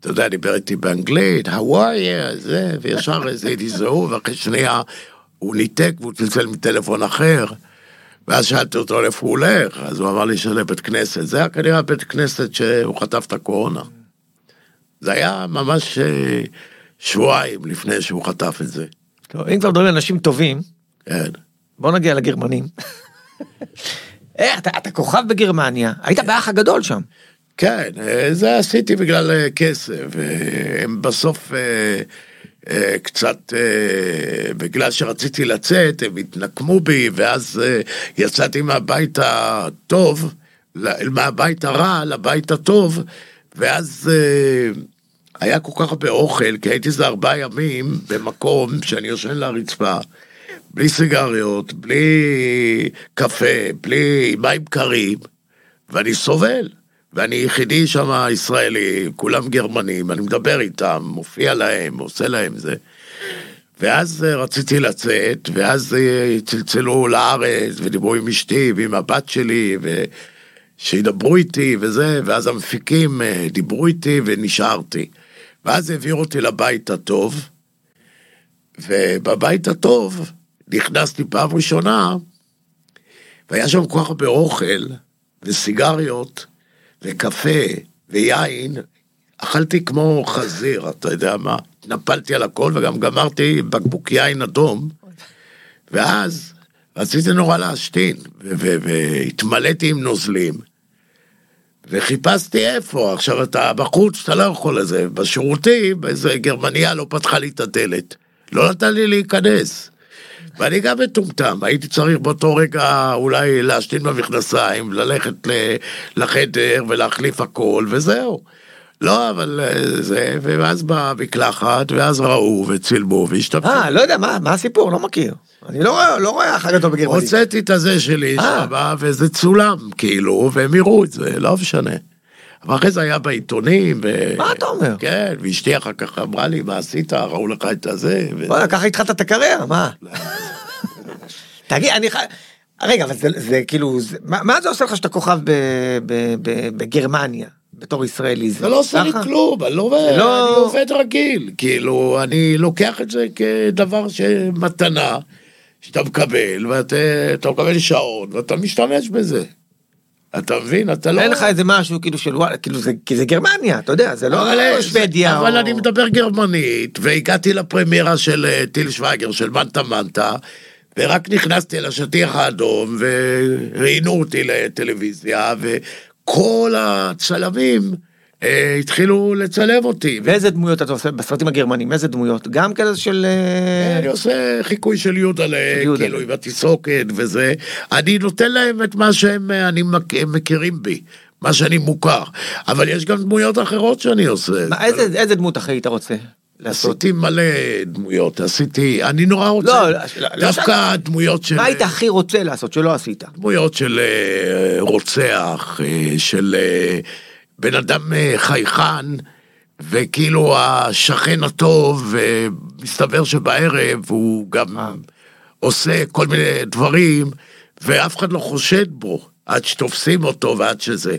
אתה יודע, דיבר איתי באנגלית, you, זה, וישר איזה הזדהו, ואחרי שנייה הוא ניתק והוא צלצל מטלפון אחר. ואז שאלתי אותו לאיפה הוא הולך, אז הוא אמר לי שלבית כנסת. זה היה כנראה בית כנסת שהוא חטף את הקורונה. זה היה ממש אה, שבועיים לפני שהוא חטף את זה. טוב, אם כבר מדברים על אנשים טובים, כן. בוא נגיע לגרמנים. אה, אתה אתה כוכב בגרמניה, היית באח הגדול שם. כן, אה, זה עשיתי בגלל כסף. הם בסוף קצת, אה, בגלל שרציתי לצאת, הם התנקמו בי, ואז אה, יצאתי מהבית הטוב, מהבית הרע לבית הטוב, ואז אה, היה כל כך הרבה אוכל, כי הייתי איזה ארבעה ימים במקום שאני יושן לרצפה. בלי סיגריות, בלי קפה, בלי מים קרים, ואני סובל. ואני יחידי שם ישראלי, כולם גרמנים, אני מדבר איתם, מופיע להם, עושה להם זה. ואז אה, רציתי לצאת, ואז אה, צלצלו לארץ, ודיברו עם אשתי ועם הבת שלי, ושידברו איתי וזה, ואז המפיקים אה, דיברו איתי ונשארתי. ואז העבירו אותי לבית הטוב, ובבית הטוב נכנסתי פעם ראשונה, והיה שם כל כך הרבה אוכל, וסיגריות, וקפה, ויין. אכלתי כמו חזיר, אתה יודע מה? נפלתי על הכל, וגם גמרתי בקבוק יין אדום, ואז רציתי נורא להשתין, והתמלאתי עם נוזלים. וחיפשתי איפה, עכשיו אתה בחוץ, אתה לא יכול לזה, בשירותים, איזה גרמניה לא פתחה לי את הדלת, לא נתן לי להיכנס. ואני גם מטומטם, הייתי צריך באותו רגע אולי להשתין במכנסיים, ללכת לחדר ולהחליף הכל, וזהו. לא, אבל אה, זה, ואז באה מקלחת, ואז ראו וצילמו והשתמשו. אה, לא יודע, מה מה הסיפור? לא מכיר. אני לא רואה- לא רואה אח הגדול בגרמניה. הוצאתי את הזה שלי אה. שם, וזה צולם, כאילו, והם יראו את זה, לא משנה. אבל אחרי זה היה בעיתונים, ו... מה אתה אומר? כן, ואשתי אחר כך אמרה לי, מה עשית? ראו לך את הזה. ו... וואלה, ככה התחלת את הקריירה, מה? תגיד, אני חי... רגע, אבל זה, זה כאילו, זה, מה, מה זה עושה לך שאתה כוכב ב, ב, ב, בגרמניה, בתור ישראלי? זה לא עושה לי? כלום, אני לא זה לא- אני עובד רגיל, כאילו, אני לוקח את זה כדבר שמתנה, שאתה מקבל, ואתה אתה מקבל שעון, ואתה משתמש בזה. אתה מבין? אתה לא... אין לך איזה משהו כאילו של וואלה, כאילו זה, כי זה גרמניה, אתה יודע, זה לא אבל, שוודיה. אבל או... אני מדבר גרמנית, והגעתי לפרמיירה של אה, טיל שוויגר, של מנטה מנטה, ורק נכנסתי לשטיח האדום, וראיינו אותי לטלוויזיה, וכל הצלמים אה, התחילו לצלם אותי. ואיזה דמויות אתה עושה בסרטים הגרמנים? איזה דמויות? גם כזה של... אה, אני עושה חיקוי של יהודלה, יהודלה. כאילו עם התסרוקת וזה. אני נותן להם את מה שהם אה, אני מכירים בי, מה שאני מוכר. אבל יש גם דמויות אחרות שאני עושה. מה, איזה, איזה דמות אחי היית רוצה? לעשות? עשיתי מלא דמויות, עשיתי, אני נורא רוצה, לא, לא, לא, דווקא לא דמויות של, מה היית הכי רוצה לעשות שלא עשית? דמויות של אה, רוצח, אה, של אה, בן אדם אה, חייכן, וכאילו השכן הטוב, ומסתבר שבערב הוא גם אה. עושה כל מיני דברים, ואף אחד לא חושד בו, עד שתופסים אותו ועד שזה.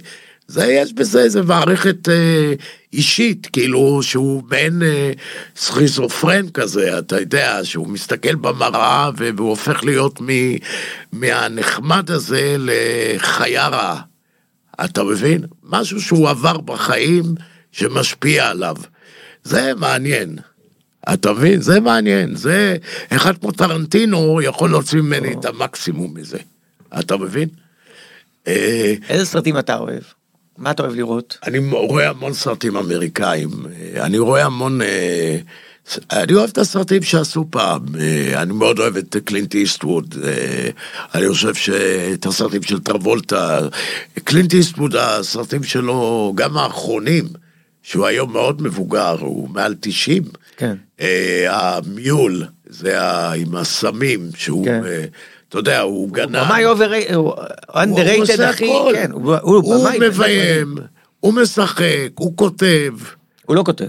זה, יש בזה איזה מערכת אה, אישית, כאילו שהוא מעין אה, סכיזופרן כזה, אתה יודע, שהוא מסתכל במראה והוא הופך להיות מ, מהנחמד הזה לחיה רעה. אתה מבין? משהו שהוא עבר בחיים שמשפיע עליו. זה מעניין. אתה מבין? זה מעניין. זה, אחד כמו טרנטינו יכול להוציא ממני את המקסימום מזה. אתה מבין? אה, איזה סרטים אתה אוהב? מה אתה אוהב לראות? אני רואה המון סרטים אמריקאים, אה, אני רואה המון... אה, אני אוהב את הסרטים שעשו פעם, אה, אני מאוד אוהב את קלינט איסטווד, אה, אני חושב שאת הסרטים של טרבולטה, קלינט איסטווד, הסרטים שלו, גם האחרונים, שהוא היום מאוד מבוגר, הוא מעל 90, כן. אה, המיול, זה ה- עם הסמים, שהוא, כן. אתה יודע, הוא גנב. במאי אובר... הוא הוא underrated עושה הכי... כן, הוא הוא הוא במאי... מביים, הוא משחק, הוא כותב. הוא לא כותב.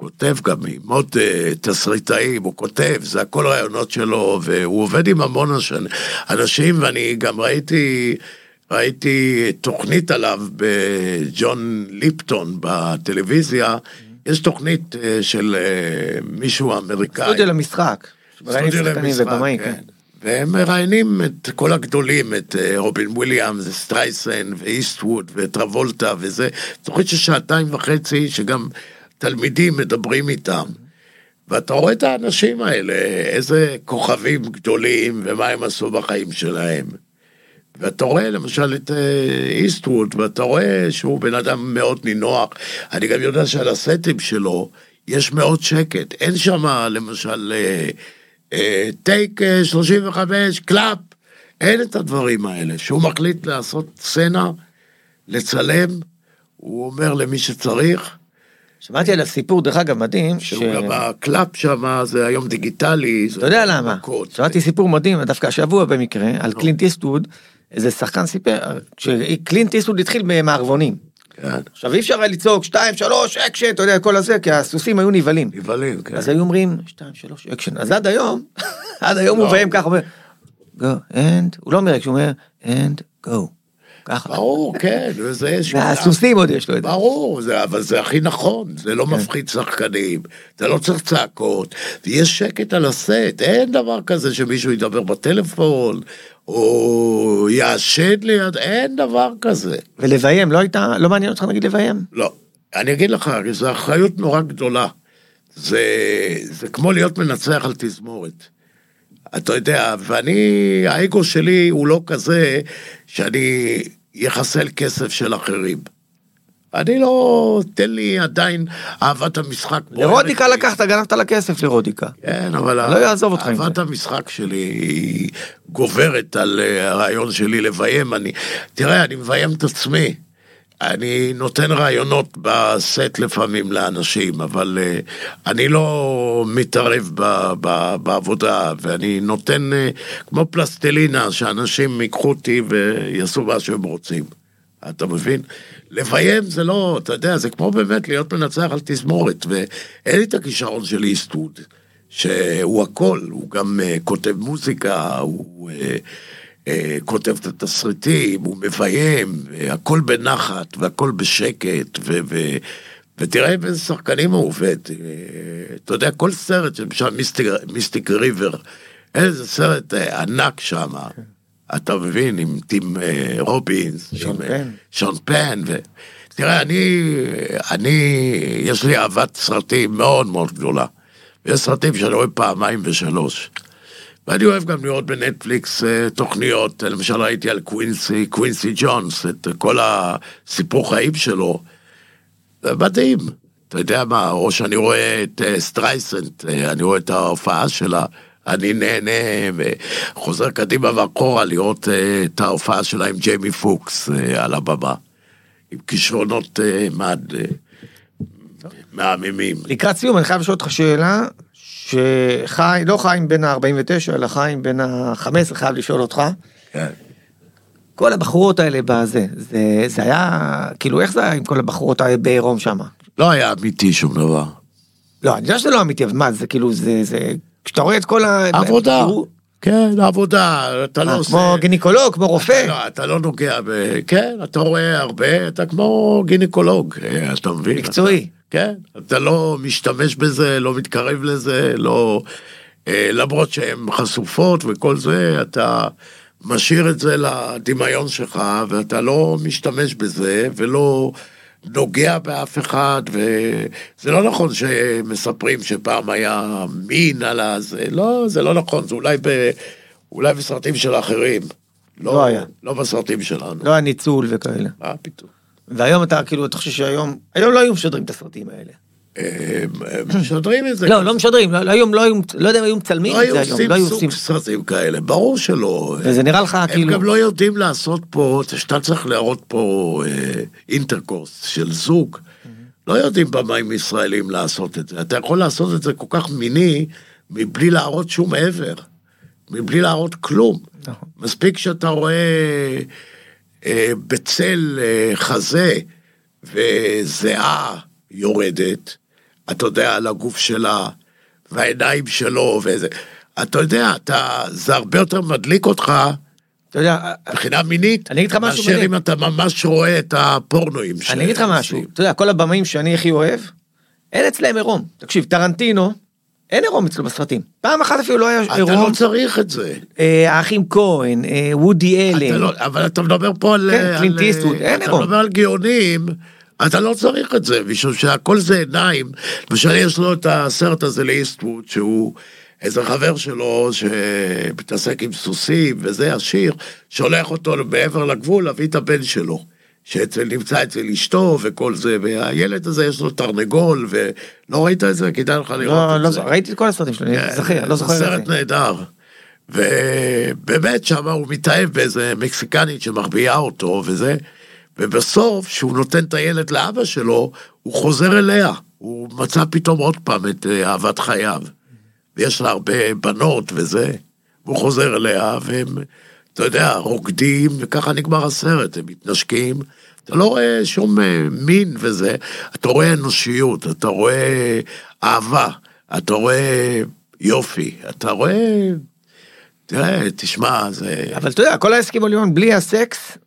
כותב גם עם עוד uh, תסריטאים, הוא כותב, זה הכל רעיונות שלו, והוא עובד עם המון אנש- אנשים, ואני גם ראיתי, ראיתי תוכנית עליו בג'ון ליפטון בטלוויזיה, יש תוכנית אה, של אה, מישהו אמריקאי. סטודיו למשחק. סטודיו למשחק, ובמאי, כן. כן. והם מראיינים את כל הגדולים, את אה, רובין וויליאמס, סטרייסנד, ואיסטווד, וטרבולטה, וזה. תוכנית של שעתיים וחצי, שגם תלמידים מדברים איתם. ואתה רואה את האנשים האלה, איזה כוכבים גדולים, ומה הם עשו בחיים שלהם. ואתה רואה למשל את אה, איסטווד, ואתה רואה שהוא בן אדם מאוד נינוח. אני גם יודע שעל הסטים שלו יש מאוד שקט. אין שם למשל אה, אה, take אה, 35, קלאפ. אין את הדברים האלה. שהוא מחליט לעשות סצנה, לצלם, הוא אומר למי שצריך, שמעתי על הסיפור, דרך אגב, מדהים, ש... שהוא גם הקלאפ שם, זה היום דיגיטלי. אתה יודע למה? שמעתי סיפור מדהים, דווקא השבוע במקרה, על קלינט איסטווד, איזה שחקן סיפר, שקלינט איסטווד התחיל במערבונים. כן, עכשיו אי אפשר היה לצעוק 2, 3, אקשן, אתה יודע, כל הזה, כי הסוסים היו נבהלים. נבהלים, כן. אז היו אומרים 2, 3, אקשן. אז עד היום, עד היום לא. הוא מביים ככה, הוא אומר, go, and, הוא לא אומר אקשן, הוא אומר, and, go. ככה. ברור, כן, וזה יש... והסוסים עוד יש לו את זה. ברור, זה, אבל זה הכי נכון, זה לא מפחיד שחקנים, אתה לא צריך צעקות, ויש שקט על הסט, אין דבר כזה שמישהו ידבר בטלפון, או יעשן ליד, אין דבר כזה. ולביים, לא הייתה, לא מעניין אותך נגיד לביים? לא, אני אגיד לך, זו אחריות נורא גדולה. זה, זה כמו להיות מנצח על תזמורת. אתה יודע, ואני, האגו שלי הוא לא כזה שאני יחסל כסף של אחרים. אני לא, תן לי עדיין אהבת המשחק. לרודיקה. לקחת, גנבת לה כסף לרודיקה. כן, אבל... לא אעזוב אותך עם אהבת זה. המשחק שלי היא גוברת על אה, הרעיון שלי לביים. אני, תראה, אני מביים את עצמי. אני נותן רעיונות בסט לפעמים לאנשים, אבל אה, אני לא מתערב ב, ב, בעבודה, ואני נותן אה, כמו פלסטלינה, שאנשים ייקחו אותי ויעשו מה שהם רוצים. אתה מבין? לביים זה לא, אתה יודע, זה כמו באמת להיות מנצח על תזמורת, ואין לי את הכישרון של איסטווד, שהוא הכל, הוא גם uh, כותב מוזיקה, הוא כותב את התסריטים, הוא מביים, uh, הכל בנחת והכל בשקט, ו... ו ותראה איזה שחקנים הוא עובד. אה, אתה יודע, כל סרט, למשל מיסטיק, מיסטיק ריבר, איזה סרט אה, ענק שם. אתה מבין, עם טים אה, רובינס, שון אה, פן. שון פן, ו... תראה, אני, אני, יש לי אהבת סרטים מאוד מאוד גדולה. ויש סרטים שאני רואה פעמיים ושלוש. ואני אוהב גם לראות בנטפליקס אה, תוכניות, למשל ראיתי על קווינסי, קווינסי ג'ונס, את כל הסיפור חיים שלו. זה מדהים. אתה יודע מה, או שאני רואה את אה, סטרייסנד, אה, אני רואה את ההופעה שלה, אני נהנה וחוזר קדימה ואחורה לראות את ההופעה שלה עם ג'יימי פוקס על הבמה. עם כישרונות מד, מהממים. לקראת סיום אני חייב לשאול אותך שאלה, שחי, לא חיים בין ה-49, אלא חיים בין ה-15, חייב לשאול אותך. כן. כל הבחורות האלה בזה, זה, זה היה, כאילו איך זה היה עם כל הבחורות האלה בעירום שם? לא היה אמיתי שום דבר. לא, אני יודע שזה לא אמיתי, אבל מה, זה כאילו, זה, זה, כשאתה רואה את כל ה... עבודה. כאילו, כן, עבודה, אתה לא אה, עושה... כמו גינקולוג, כמו רופא. לא, אתה לא נוגע ב... כן, אתה רואה הרבה, אתה כמו גינקולוג, אה, אתה מבין? מקצועי. אתה, כן, אתה לא משתמש בזה, לא מתקרב לזה, לא... אה, למרות שהן חשופות וכל זה, אתה משאיר את זה לדמיון שלך, ואתה לא משתמש בזה, ולא נוגע באף אחד, וזה לא נכון שמספרים שפעם היה מין על הזה, לא, זה לא נכון, זה אולי, ב... אולי בסרטים של אחרים. לא היה. לא בסרטים שלנו. לא היה ניצול וכאלה. מה פתאום. והיום אתה כאילו, אתה חושב שהיום, היום לא היו משדרים את הסרטים האלה. אה, הם משדרים את זה. לא, לא משדרים, לא, לא היום, לא לא יודע אם היו מצלמים את זה היום, לא היו עושים. סרטים כאלה, ברור שלא. וזה נראה לך הם כאילו, גם לא יודעים לעשות פה, שאתה צריך להראות פה אה, אינטרקורס של זוג. לא יודעים במאים ישראלים לעשות את זה. אתה יכול לעשות את זה כל כך מיני, מבלי להראות שום עבר. מבלי להראות כלום. נכון. מספיק שאתה רואה אה, בצל אה, חזה וזיעה יורדת, אתה יודע, על הגוף שלה, והעיניים שלו, וזה. אתה יודע, אתה, זה הרבה יותר מדליק אותך אתה יודע, מבחינה מינית, אני אגיד לך משהו מאשר. אם אתה ממש רואה את הפורנואים אני אגיד לך משהו, אתה יודע, כל הבמאים שאני הכי אוהב, אין אצלם עירום. תקשיב, טרנטינו, אין עירום אצלו בסרטים. פעם אחת אפילו לא היה אתה עירום. לא צריך את זה. אה, האחים כהן, אה, וודי אתה אלן. לא, אבל אתה מדבר פה על... כן, על- קלינט איסטווד, אין אתה עירום. מדבר על גאונים, אתה לא צריך את זה, משום שהכל זה עיניים. למשל, יש לו את הסרט הזה לאיסטווד, שהוא איזה חבר שלו שמתעסק עם סוסים וזה, עשיר, שולח אותו מעבר לגבול להביא את הבן שלו. שנמצא אצל אשתו וכל זה, והילד הזה יש לו תרנגול, ולא ראית את זה? כדאי לך לראות לא, את לא, זה. ראיתי את כל הסרטים שלו, אני זוכר, לא זוכר זה את סרט זה. נהדר. ובאמת שם הוא מתאהב באיזה מקסיקנית שמחביאה אותו וזה, ובסוף, כשהוא נותן את הילד לאבא שלו, הוא חוזר אליה. הוא מצא פתאום עוד פעם את אה, אהבת חייו. ויש לה הרבה בנות וזה, והוא חוזר אליה, והם, אתה יודע, רוקדים, וככה נגמר הסרט, הם מתנשקים. אתה לא רואה שום אה, מין וזה, אתה רואה אנושיות, אתה רואה אהבה, אתה רואה יופי, אתה רואה... תראה, תשמע, זה... אבל אתה יודע, כל האסקימו לימון בלי הסקס,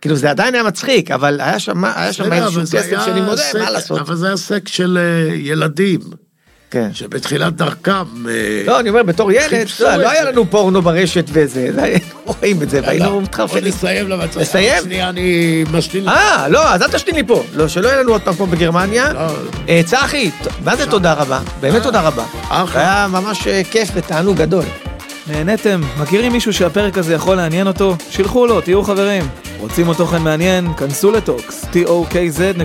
כאילו זה עדיין היה מצחיק, אבל היה שם היה שם איזשהו אבל זה קסם היה שאני מודה, מה לעשות. אבל זה היה סק של אה, ילדים, כן. שבתחילת דרכם... אה, לא, אני אומר, בתור ילד, את לא היה. לנו פורנו ברשת וזה, זה היינו רואים את זה, והיינו יאללה, בוא מתחרפנים. נסיים למצב. לסיים? שנייה, אני משתיל... אה, לא, אז אל תשתין לי פה. לא, שלא יהיה לנו עוד פעם פה בגרמניה. לא. אה, צחי, מה זה תודה רבה? באמת תודה רבה. אחלה. היה ממש כיף ותענוג גדול. נהניתם? מכירים מישהו שהפרק הזה יכול לעניין אותו? שילחו לו, תהיו חברים. רוצים עוד תוכן מעניין? כנסו לטוקס, tokz.co.il